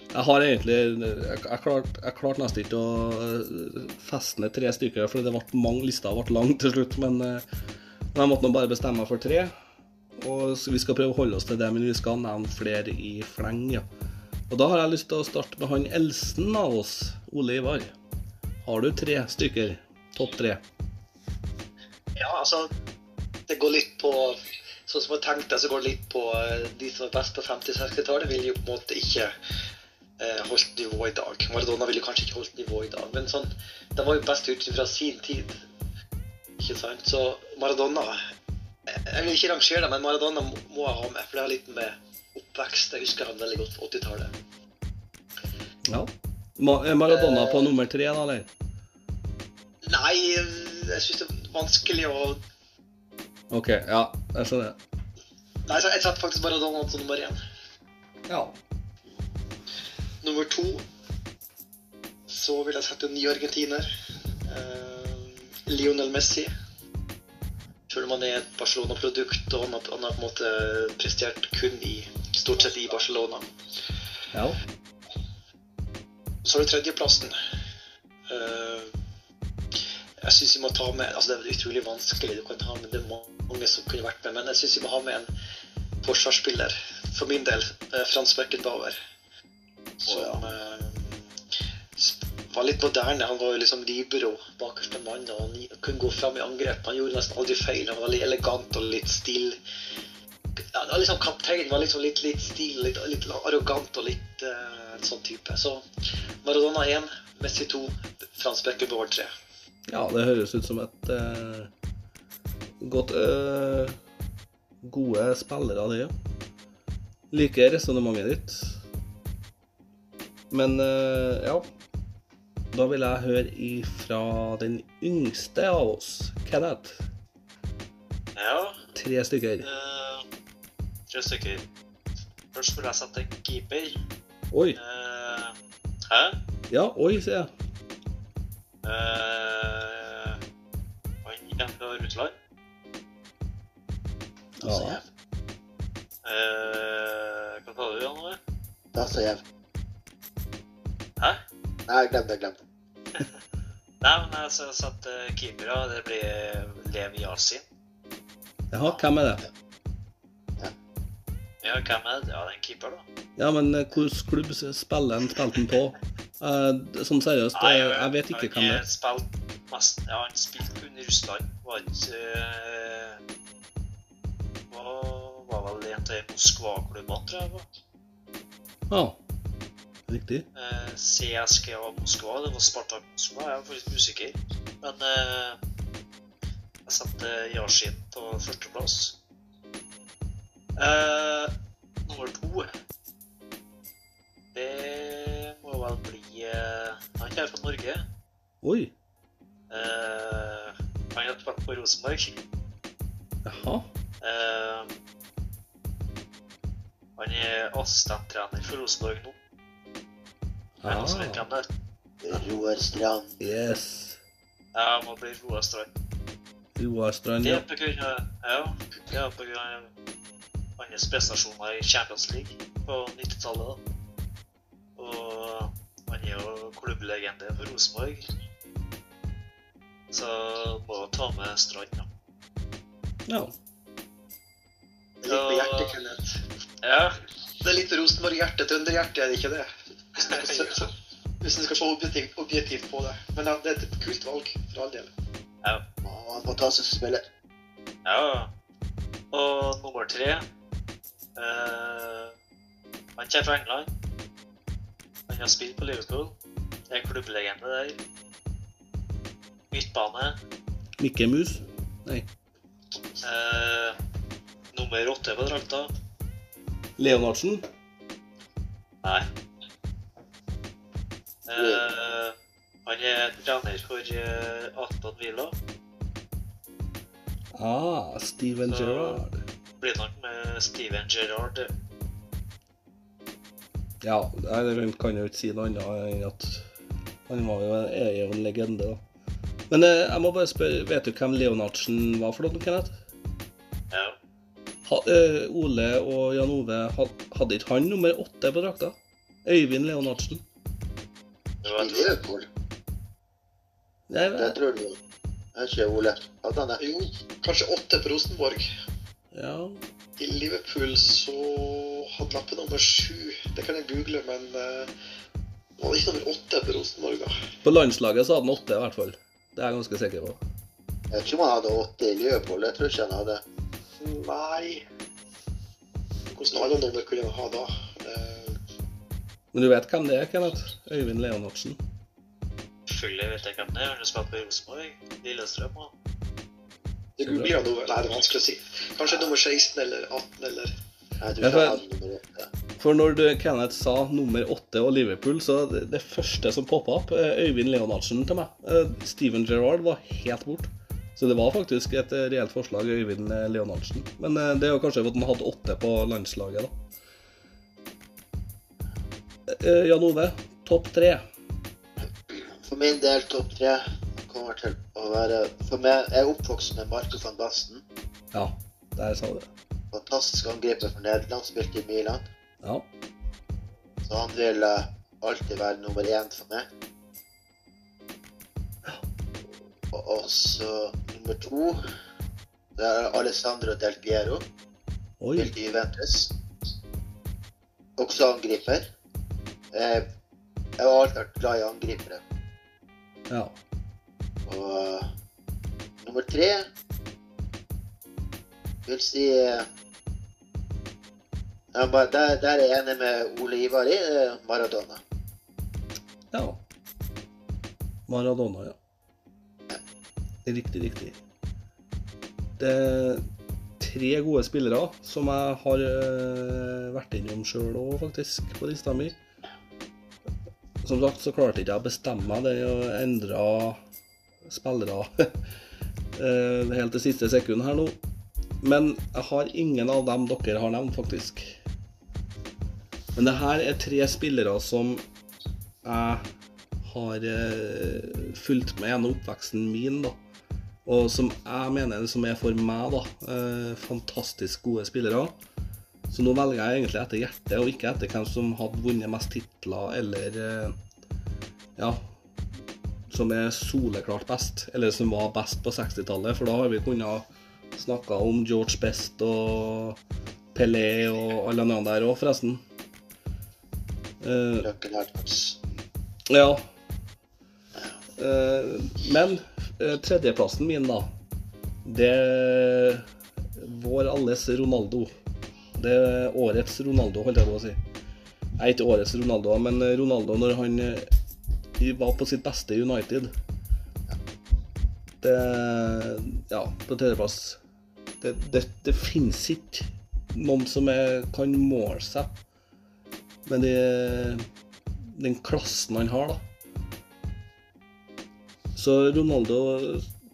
Jeg har egentlig Jeg, jeg klarte klart nesten ikke å eh, feste ned tre stykker, for det ble mange lister ble lang til slutt. Men eh, men jeg måtte nå bare bestemme meg for tre. Og Vi skal prøve å holde oss til det, men vi skal nevne flere i fleng. ja. Og Da har jeg lyst til å starte med han eldsten av oss, Ole Ivar. Har du tre stykker? Topp tre? Ja, altså Det går litt på Sånn som jeg tenkte, så går det litt på eh, de som er best på 50-60-tallet, vil jo på en måte ikke eh, holdt nivå i dag. Maradona ville kanskje ikke holdt nivå i dag, men sånn De var jo best ut fra sin tid. Ikke sant? Så Maradona Jeg vil ikke rangere det, men Maradona må, jeg ha med, for det har litt med oppvekst Jeg husker han veldig godt på 80-tallet. Ja. Ma er Maradona på nummer tre, da, eller? Nei, jeg syns det er vanskelig å OK, ja, jeg ser det. Nei, jeg setter faktisk Maradona som nummer én. Ja. Nummer to så vil jeg sette en ny argentiner. Eh, Lionel Messi. Selv om han er et Barcelona-produkt, og han har, han har på en måte prestert kun i stort sett i Barcelona. Ja. Så har du tredjeplassen. Eh, jeg syns vi må ta med altså Det er utrolig vanskelig, du kan ha med det mange som kunne vært med, men jeg syns vi må ha med en forsvarsspiller. For min del eh, Frans Beckenbauer. Som sp- var litt moderne. Han var jo liksom libero, bakerste mann, og han kunne gå fram i angrep. Han gjorde nesten aldri feil. Han var veldig elegant og litt stil. Ja, det var liksom Kaptein var liksom litt, litt stil, litt, litt arrogant og litt uh, sånn type. Så Maradona 1, Messi 2, Frans Beckenbauer 3. Ja, det høres ut som et uh, godt uh, Gode spillere, det, ja. Liker resonnementet ditt. Men ja Da vil jeg høre ifra den yngste av oss, Kenneth. Ja, Tre stykker. Uh, tre stykker. Først skulle jeg sette en keeper. Oi. Uh, hæ? Ja, oi, sier jeg. Eh, han kommer fra Russland. Da Ja. jeg. Eh, hva kaller du han nå? Da sa jeg. Hæ? Nei, glem det, glem det. Nei, men jeg har satt eh, keepere. Det blir Lev Yasin. Jaha, hvem er det? Ja, hvem er det? Ja, det er en keeper, da. Ja, men eh, hvilken klubb spiller han spilte han på? Eh, sånn seriøst, Nei, jeg vet ikke hvem det er. Han spilte mest Ja, han spilte kun i Russland. Var ikke eh, var, var vel en av Moskva-klubbene, tror jeg. var. Ja, riktig. Eh, CSKA Moskva. Det var Spartak Moskva. Jeg er faktisk usikker. Men eh, jeg satte Yashin på førsteplass. Eh, nummer to Det må vel bli eh, Han er fra Norge. Oi. Eh, han har spilt på Rosenborg. Jaha. Eh, han er assistenttrener for Rosenborg nå. Er? Roar Strand. yes. Jeg må bli Roar Strand. Roar Strand, Det ja. er på grunn av, ja, det er på grunn av hans prestasjoner i Champions League på 90-tallet. da. Og han er jo klubblegende for Rosenborg. Så må ta med Strand, da. ja. Det er litt med hjertet, Kenneth. Ja, Det er litt Rosenborg-hjerte, trønderhjerte, er det ikke det? Hvis du skal, hvis du skal se objektivt, objektivt på det. Men ja, det er et kult valg, for all del. ja. Og en fantastisk spiller. ja. Og nummer tre uh, Han kommer fra England. Han har spilt på Liverpool. Det er en klubblegende der. Midtbane. Mikke Mus? Nei. Uh, nummer åtte på drakta. Leonardsen? Nei. Eh, han er trener for eh, Aston Villa. Ah, Steven Så- Gerrard. Blir nok med Steven Gerrard. Ja, jeg kan jo ikke si noe annet enn at han var jo, er jo en legende, da. Men eh, jeg må bare spørre, vet du hvem Leonardsen var for noe, Kenneth? Ja. Ha, eh, Ole og Jan Ove, hadde ikke han nummer åtte på drakta? Øyvind Leonardsen? Det I Liverpool. Nei, Det tror du. Er ikke Ole? Hadde han det? Jo, kanskje åtte på Rosenborg. ja. I Liverpool så hadde lappen nummer sju. Det kan jeg google, men uh, var det ikke nummer åtte på Rosenborg, da? På landslaget så hadde han åtte, i hvert fall. Det er jeg ganske sikker på. Jeg om han hadde åtte i Liverpool. Jeg tror ikke han hadde. Nei Hvordan alle nummer kunne han ha da? Eh, Men du vet hvem det er, Kenneth? Øyvind Leonardsen. Selvfølgelig vet jeg hvem det er. Han har spilt på Rosenborg. Lillestrøm. og- det googler han noe Nei, det er vanskelig å si. Kanskje nummer 16 eller 18 eller Nei, du Ja, ikke for-. For når du, Kenneth sa nummer 8 og Liverpool, så det, det første som poppa opp, er Øyvind Leonardsen til meg. Eh, Steven Gerrard var helt bort. Så det var faktisk et eh, reelt forslag, Øyvind Leonhardsen. Leonardsen. Men eh, det er jo kanskje for at han hadde åtte på landslaget, da. Eh, Jan Ove, topp tre. For min del topp tre. kommer til å være For meg jeg er oppvokst med Marco van Basten. Ja, der sa du det. Fantastisk angriper for Nederland. Spilte i Milan. Ja. Så han vil eh, alltid være nummer én for meg. Og også nummer to Det er Alessandro Del Piero. Oi. Spilte i Juventus. Også angriper. Eh, Jeg har alltid vært glad i angripere. Ja. Og nummer tre vil si ja, der, der er jeg enig med Ole Ivar i eh, Maradona. Ja. Maradona, ja. Riktig, riktig. Det er tre gode spillere som jeg har eh, vært innom sjøl òg, faktisk, på lista mi. Som sagt så klarte ikke jeg å bestemme meg. Det å endre spillere eh, helt til siste sekund her nå. Men jeg har ingen av dem dere har nevnt, faktisk. Men det her er tre spillere som jeg har eh, fulgt med gjennom oppveksten min, da. Og som jeg mener som er for meg, da. Eh, fantastisk gode spillere. Så nå velger jeg egentlig etter hjertet, og ikke etter hvem som hadde vunnet mest titler, eller eh, Ja. Som er soleklart best, eller som var best på 60-tallet. For da har vi kunnet snakke om George Best og Pelé og alle de andre der òg, forresten. Uh, ja. Uh, men tredjeplassen min, da, det er vår alles Ronaldo. Det er årets Ronaldo, holdt jeg på å si. Nei, ikke årets Ronaldo, men Ronaldo når han eh, var på sitt beste i United. Det Ja, på tredjeplass. Det, det, det finnes ikke noen som er, kan måle seg med det, den klassen han har, da. Så Ronaldo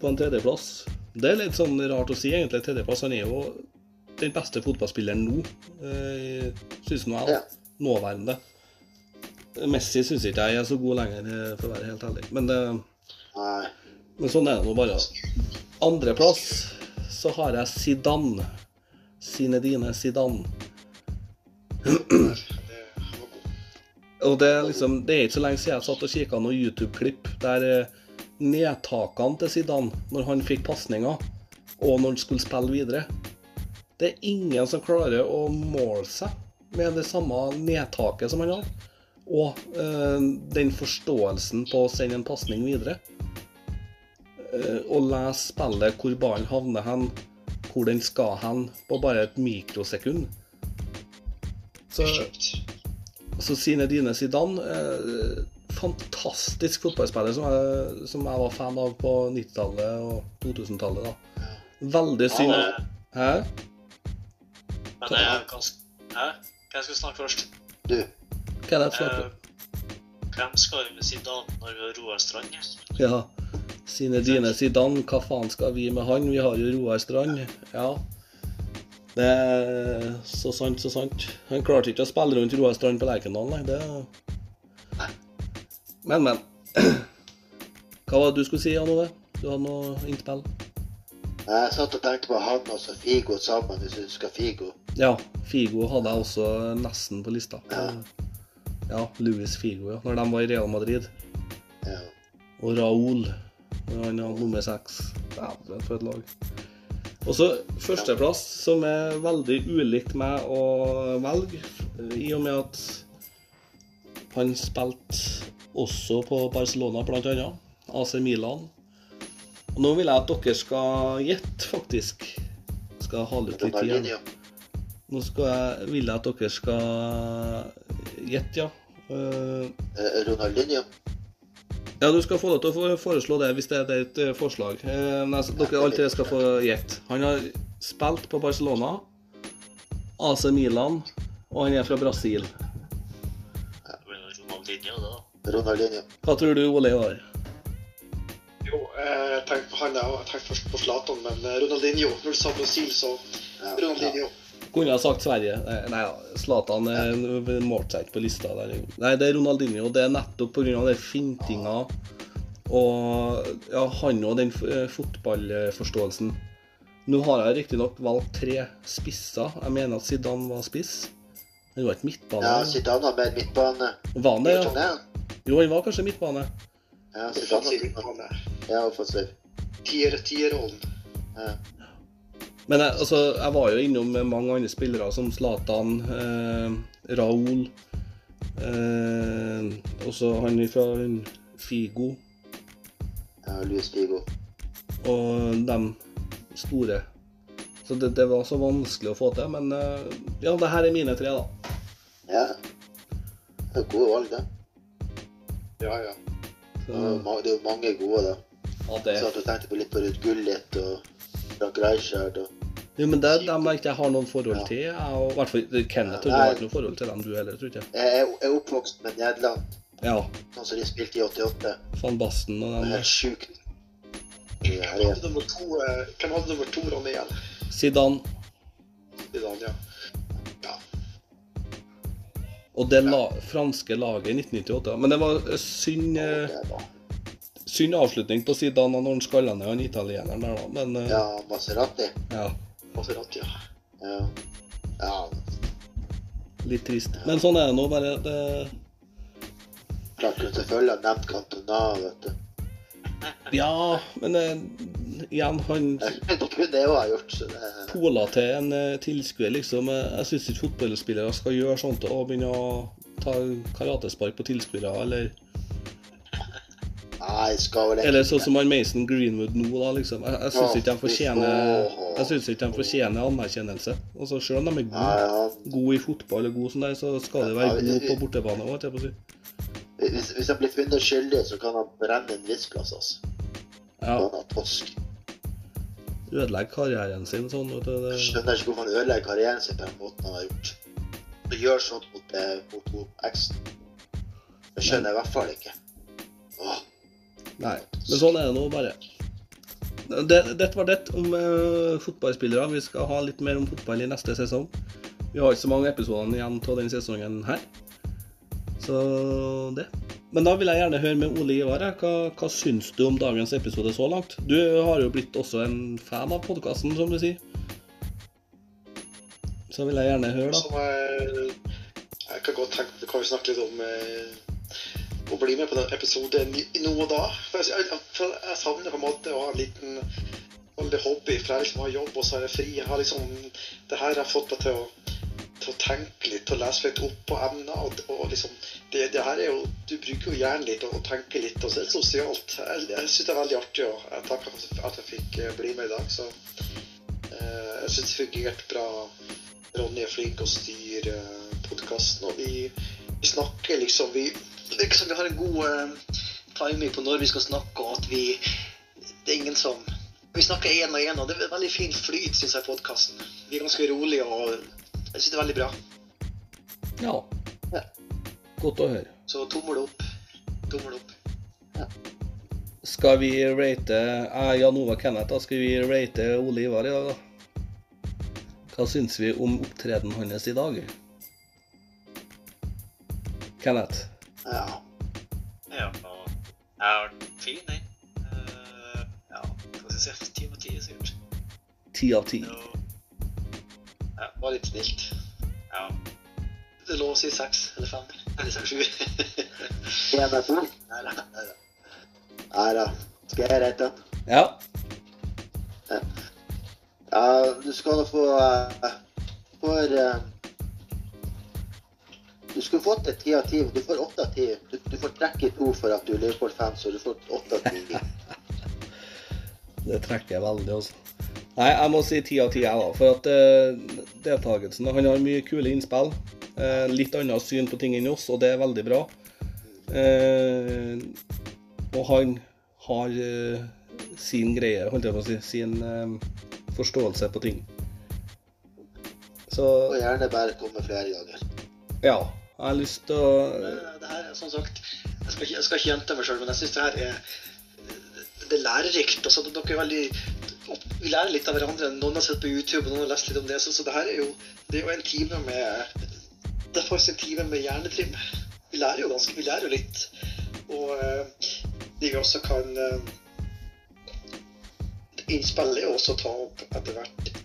på en tredjeplass Det er litt sånn rart å si, egentlig. Tredjeplass. Han er jo den beste fotballspilleren nå, eh, syns nå jeg. Ja. Nåværende. Messi syns ikke jeg er så god lenger, eh, for å være helt ærlig. Men, det, men sånn er det nå bare. Andreplass så har jeg Zidane. Zinedine Zidane. Og det er liksom, det er ikke så lenge siden jeg satt og kikka noen YouTube-klipp der eh, nedtakene til Zidane, når han fikk pasninger, og når han skulle spille videre Det er ingen som klarer å måle seg med det samme nedtaket som han har. Og eh, den forståelsen på å sende en pasning videre. Eh, og lese spillet hvor ballen havner hen, hvor den skal hen, på bare et mikrosekund. Så så Sine Dine Zidane, eh, fantastisk fotballspiller som jeg, som jeg var fan av på 90-tallet og 2000-tallet. da. Veldig synd Hæ? Men det er ganske Hæ? Hvem skal vi snakke først? Du. Hva er det for noe? Eh, hvem skal vi med Zidane når vi har Roar Strand? Ja. Zinedine Zidane, hva faen skal vi med han? Vi har jo Roar Strand. Ja. Det er så sant, så sant. Han klarte ikke å spille rundt Roar Strand på Lerkendal, nei. Det Men, men. Hva var det du skulle si, Jan Ove? Du hadde noe innspill? Jeg satt og tenkte på han og Figo sammen, hvis du husker Figo. Ja, Figo hadde jeg også nesten på lista. Ja. Ja, Louis Figo, ja. Når de var i Real Madrid. Ja. Og Raúl, når han er nummer seks. Dæven, for et lag. Og så førsteplass, som er veldig ulikt meg å velge, i og med at han spilte også på Barcelona, annet. AC Milan. Og nå vil jeg at dere skal gjette, faktisk. Skal ha litt litt tid. Nå skal jeg, vil jeg at dere skal gjette, ja. Eh, Eh, Ronaldinho. ja, du skal få lov til å foreslå det hvis det er et eh, forslag. Uh, men jeg- dere alle tre skal få gjette. Han har spilt på Barcelona, AC Milan, og han er fra Brasil. Ronaldinho, da. Ronaldinho. Hva tror du Ole har? Jo, jeg tenkte på han, jeg tenkte først på Zlatan, men eh, Ronaldinho. Når du sa Brasil, så Ja, Ronaldinho. Kunne jeg sagt Sverige. Nei, da, Zlatan målte seg ikke på lista der. Nei, det er Ronaldinho. Det er nettopp pga. den fintinga Og ja, han og den eh, fotballforståelsen. Nå har jeg riktignok valgt tre spisser. Jeg mener at Zidane var spiss. Han var ikke midtbane. Ja, Zidane har mer midtbane. Var han det, ja? Jo, han var kanskje midtbane. Ja, Zidane var har midtbane. midtbane. Ja, offensiv. Tier- Tierrollen. Ja. Men jeg, altså, jeg var jo innom mange andre spillere, som Zlatan, eh, Raoul eh, Også han fra Figo ja, Luis Figo. og dem store. Så det, det var så vanskelig å få til. Men eh, ja, det her er mine tre, da. Ja. Det er gode valg, det. Ja, ja. Så, Det er jo det er jo mange gode, da. ja, det. Så at du tenkte på litt på Ruud Gullit og Rijkaard og Jo, men det er dem jeg ikke har noen forhold Ja. til. Og, i hvert fall Kenneth, og du Nei. har ikke noe forhold til dem, du heller, tror jeg ikke. Jeg er, jeg er oppvokst med Nederland, Ja. sånn som de spilte i 88. Van Basten og Det er helt sjukt. Hvem hadde nummer to, eh, hvem hadde nummer to Ronny igjen? Zidane. Zidane, ja. ja. Og det la, franske laget i 1998. Men det var synd, Ja, det var- synd avslutning på Zidane når han skalla ned han italieneren der, da. Men uh, Ja, Maserati. ja, Maserati, ja. Ja. ja. litt trist. Men sånn er det nå, bare. Det, Klart kunne selvfølgelig ha nevnt Cantona, vet du. ja, men uh, igjen, han Det ha gjort. Det, pola til en uh, tilskuer, liksom. Jeg syns ikke fotballspillere skal gjøre sånt og begynne å ta karatespark på tilskuere, eller nei, skal vel Eller sånn som han Mason Greenwood nå, da, liksom. Jeg, jeg syns ikke de fortjener ikke fortjener anerkjennelse. Altså, Selv om de er gode, god i fotball og gode som der, så skal de være gode på bortebane òg, holdt jeg på å si. hvis, hvis han blir funnet skyldig, så kan han brenne en viss plass, altså. Ja, Han har tosk. Ødelegge karrieren sin sånn. Vet du, Jeg det, skjønner ikke hvorfor han ødelegger karrieren sin på den måten han har gjort. Og gjør sånt mot, mot, mot hun eksen. Det skjønner jeg i hvert fall ikke. Åh, nei. Men sånn er det nå, bare. Det, dette var det om uh, fotballspillere. Vi skal ha litt mer om fotball i neste sesong. Vi har ikke så mange episoder igjen av den sesongen her. Så det. Men da vil jeg gjerne høre med Ole Ivar. Hva, hva syns du om dagens episode så langt? Du har jo blitt også en fan av podkasten, som du sier. Så vil jeg gjerne høre, da. Jeg, jeg kan godt tenke kan vi snakke litt om eh, å bli med på den episoden nå og da. For jeg, for jeg savner på en måte å ha en liten hobby, for jeg liksom har jobb og så er jeg fri. Jeg har liksom, det her har fått meg til å, til å tenke litt og lese litt opp på emner. Og, og liksom, det, det her er jo, Du bruker jo hjernen litt og, og tenker litt, og så er det sosialt. Jeg, jeg syns det er veldig artig, og jeg takker for at jeg fikk eh, bli med i dag. så eh, Jeg syns det fungerte bra. Ronny er flink å styre podkasten, og vi, vi snakker liksom vi, Det virker som vi har en god eh, timing på når vi skal snakke, og at vi Det er ingen som Vi snakker én og én, og det er veldig fin flyt, syns jeg, i podkasten. Vi er ganske rolige, og jeg syns det er veldig bra. Ja. Ja. Godt å høre. Så tommel opp. Tommel opp. Skal vi rate Jeg, Jan Ove Kenneth, da skal vi rate Ole Ivar i dag, da? Hva syns vi om opptredenen hans i dag? Kenneth? ja. Ja, og jeg har vært fin, den. Eh, ja, hva skal jeg si? Ti av ti, sikkert. Ti av ti. Ja, var litt snilt. Ja. Det lå å si seks eller fem. Eller seks, sju. Er det Nei, nei, da. Skal jeg rette den? Ja. Ja, du skal få uh, for, eh, Du skulle fått et ti av ti. Du får åtte av ti. Du, du får trekke to for at du er Liverpool-fan, så du får åtte av ti. Det trekker jeg veldig, altså. Nei, jeg må si ti av ti, jeg, da. For at uh, deltakelsen Han har mye kule innspill. Uh, litt annet syn på ting enn oss, og det er veldig bra. Uh, og han har sin greie, holdt jeg på å si. Sin forståelse på ting. Så Og gjerne bare komme flere ganger. ja. Jeg har lyst til å Det- Det her er som sagt Jeg skal ikke, gjenta meg sjøl, men jeg syns det her er Det er lærerikt. Altså, dere er veldig Vi lærer litt av hverandre. Noen har sett på YouTube, og noen har lest litt om det. Så, så det her er jo Det er jo en time med Det er faktisk en time med hjernetrim. Vi lærer jo ganske Vi lærer jo litt. Og det de vi også kan eh, Innspillet er også ta opp etter hvert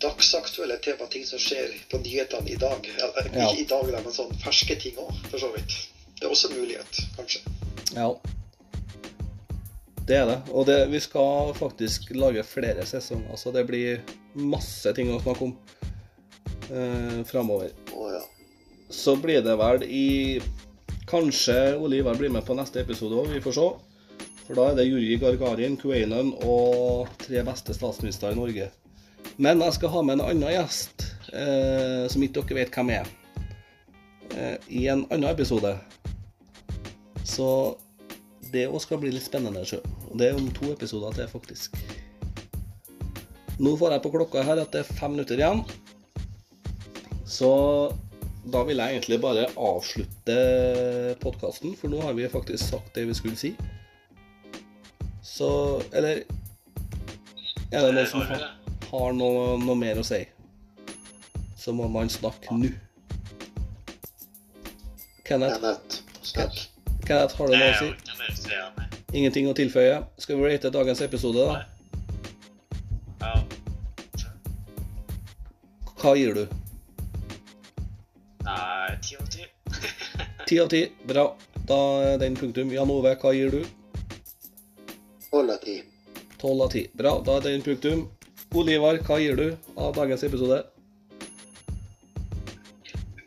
dagsaktuelle tema, ting som skjer på nyhetene i dag. Eller Ja. ikke i dag, men sånn ferske ting òg, for så vidt. Det er også en mulighet, kanskje. Ja. Det er det. Og det, vi skal faktisk lage flere sesonger, så det blir masse ting å snakke om eh, framover. Oh, ja. Så blir det vel i Kanskje Oliver blir med på neste episode òg, vi får se. For da er det Juri Gargarin, Kuwainen og tre beste statsministre i Norge. Men jeg skal ha med en annen gjest, eh, som ikke dere vet hvem er, eh, i en annen episode. Så det òg skal bli litt spennende. Selv. Og det er om to episoder til, faktisk. Nå får jeg på klokka her at det er fem minutter igjen. Så da vil jeg egentlig bare avslutte podkasten, for nå har vi faktisk sagt det vi skulle si. Så Eller er det noen som har, noe, noe mer å si? Så må man snakke nå. Kenneth, Kenneth. Kenneth, har du noe å si? Ingenting å tilføye? Skal vi rate dagens episode, da? Ja. Hva gir du? Nei, ti av ti. Ti av ti. Bra. Da er den punktum. Jan Ove, hva gir du? Tolv av ti. Tolv av ti. Bra. Da er den punktum. Olivar, hva gir du av dagens episode?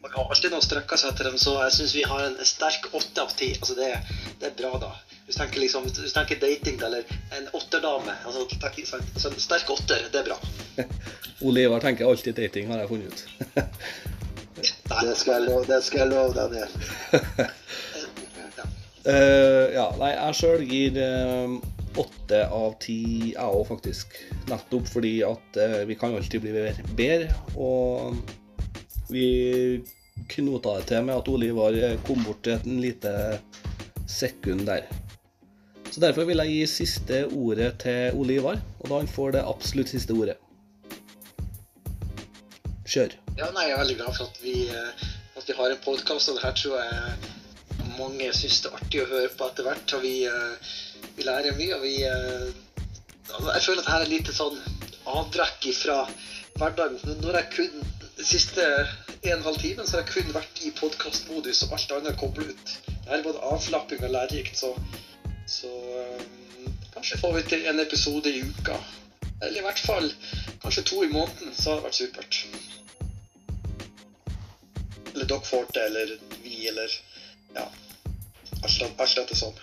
Man har alltid noe strekke seg etter dem, så jeg syns vi har en sterk åtte av ti. Altså det, det er bra, da. Hvis du tenker, liksom, hvis du tenker dating eller en åtterdame altså, altså En sterk åtter, det er bra. Olivar tenker alltid dating, har jeg funnet ut. Det skal jeg love, det skal jeg love Daniel. ja. Eh, ja, nei, jeg sjøl gir eh, åtte av ti, jeg òg, faktisk. Nettopp fordi at eh, vi kan alltid bli bedre-. Og vi knota det til med at Olivar eh, kom bort til et lite sekund der. Så derfor vil jeg gi siste ordet til Olivar, og da han får det absolutt siste ordet. Kjør. Ja, nei, Jeg er veldig glad for at vi, eh, at vi har en podkast, og det her tror jeg mange syns det er artig å høre på etter hvert. og Vi, vi lærer mye. og vi... eh, altså, Jeg føler at dette er litt sånn avbrekk fra hverdagen. Når jeg kun de siste en halv timen så har jeg kun vært i podkastmodus, og alt annet koblet ut. Det er både avslapping og lærerikt, så, så um, kanskje får vi til en episode i uka. Eller i hvert fall kanskje to i måneden, så har det vært supert. Eller dere får det, eller vi, eller ja. Alt, alt ettersom.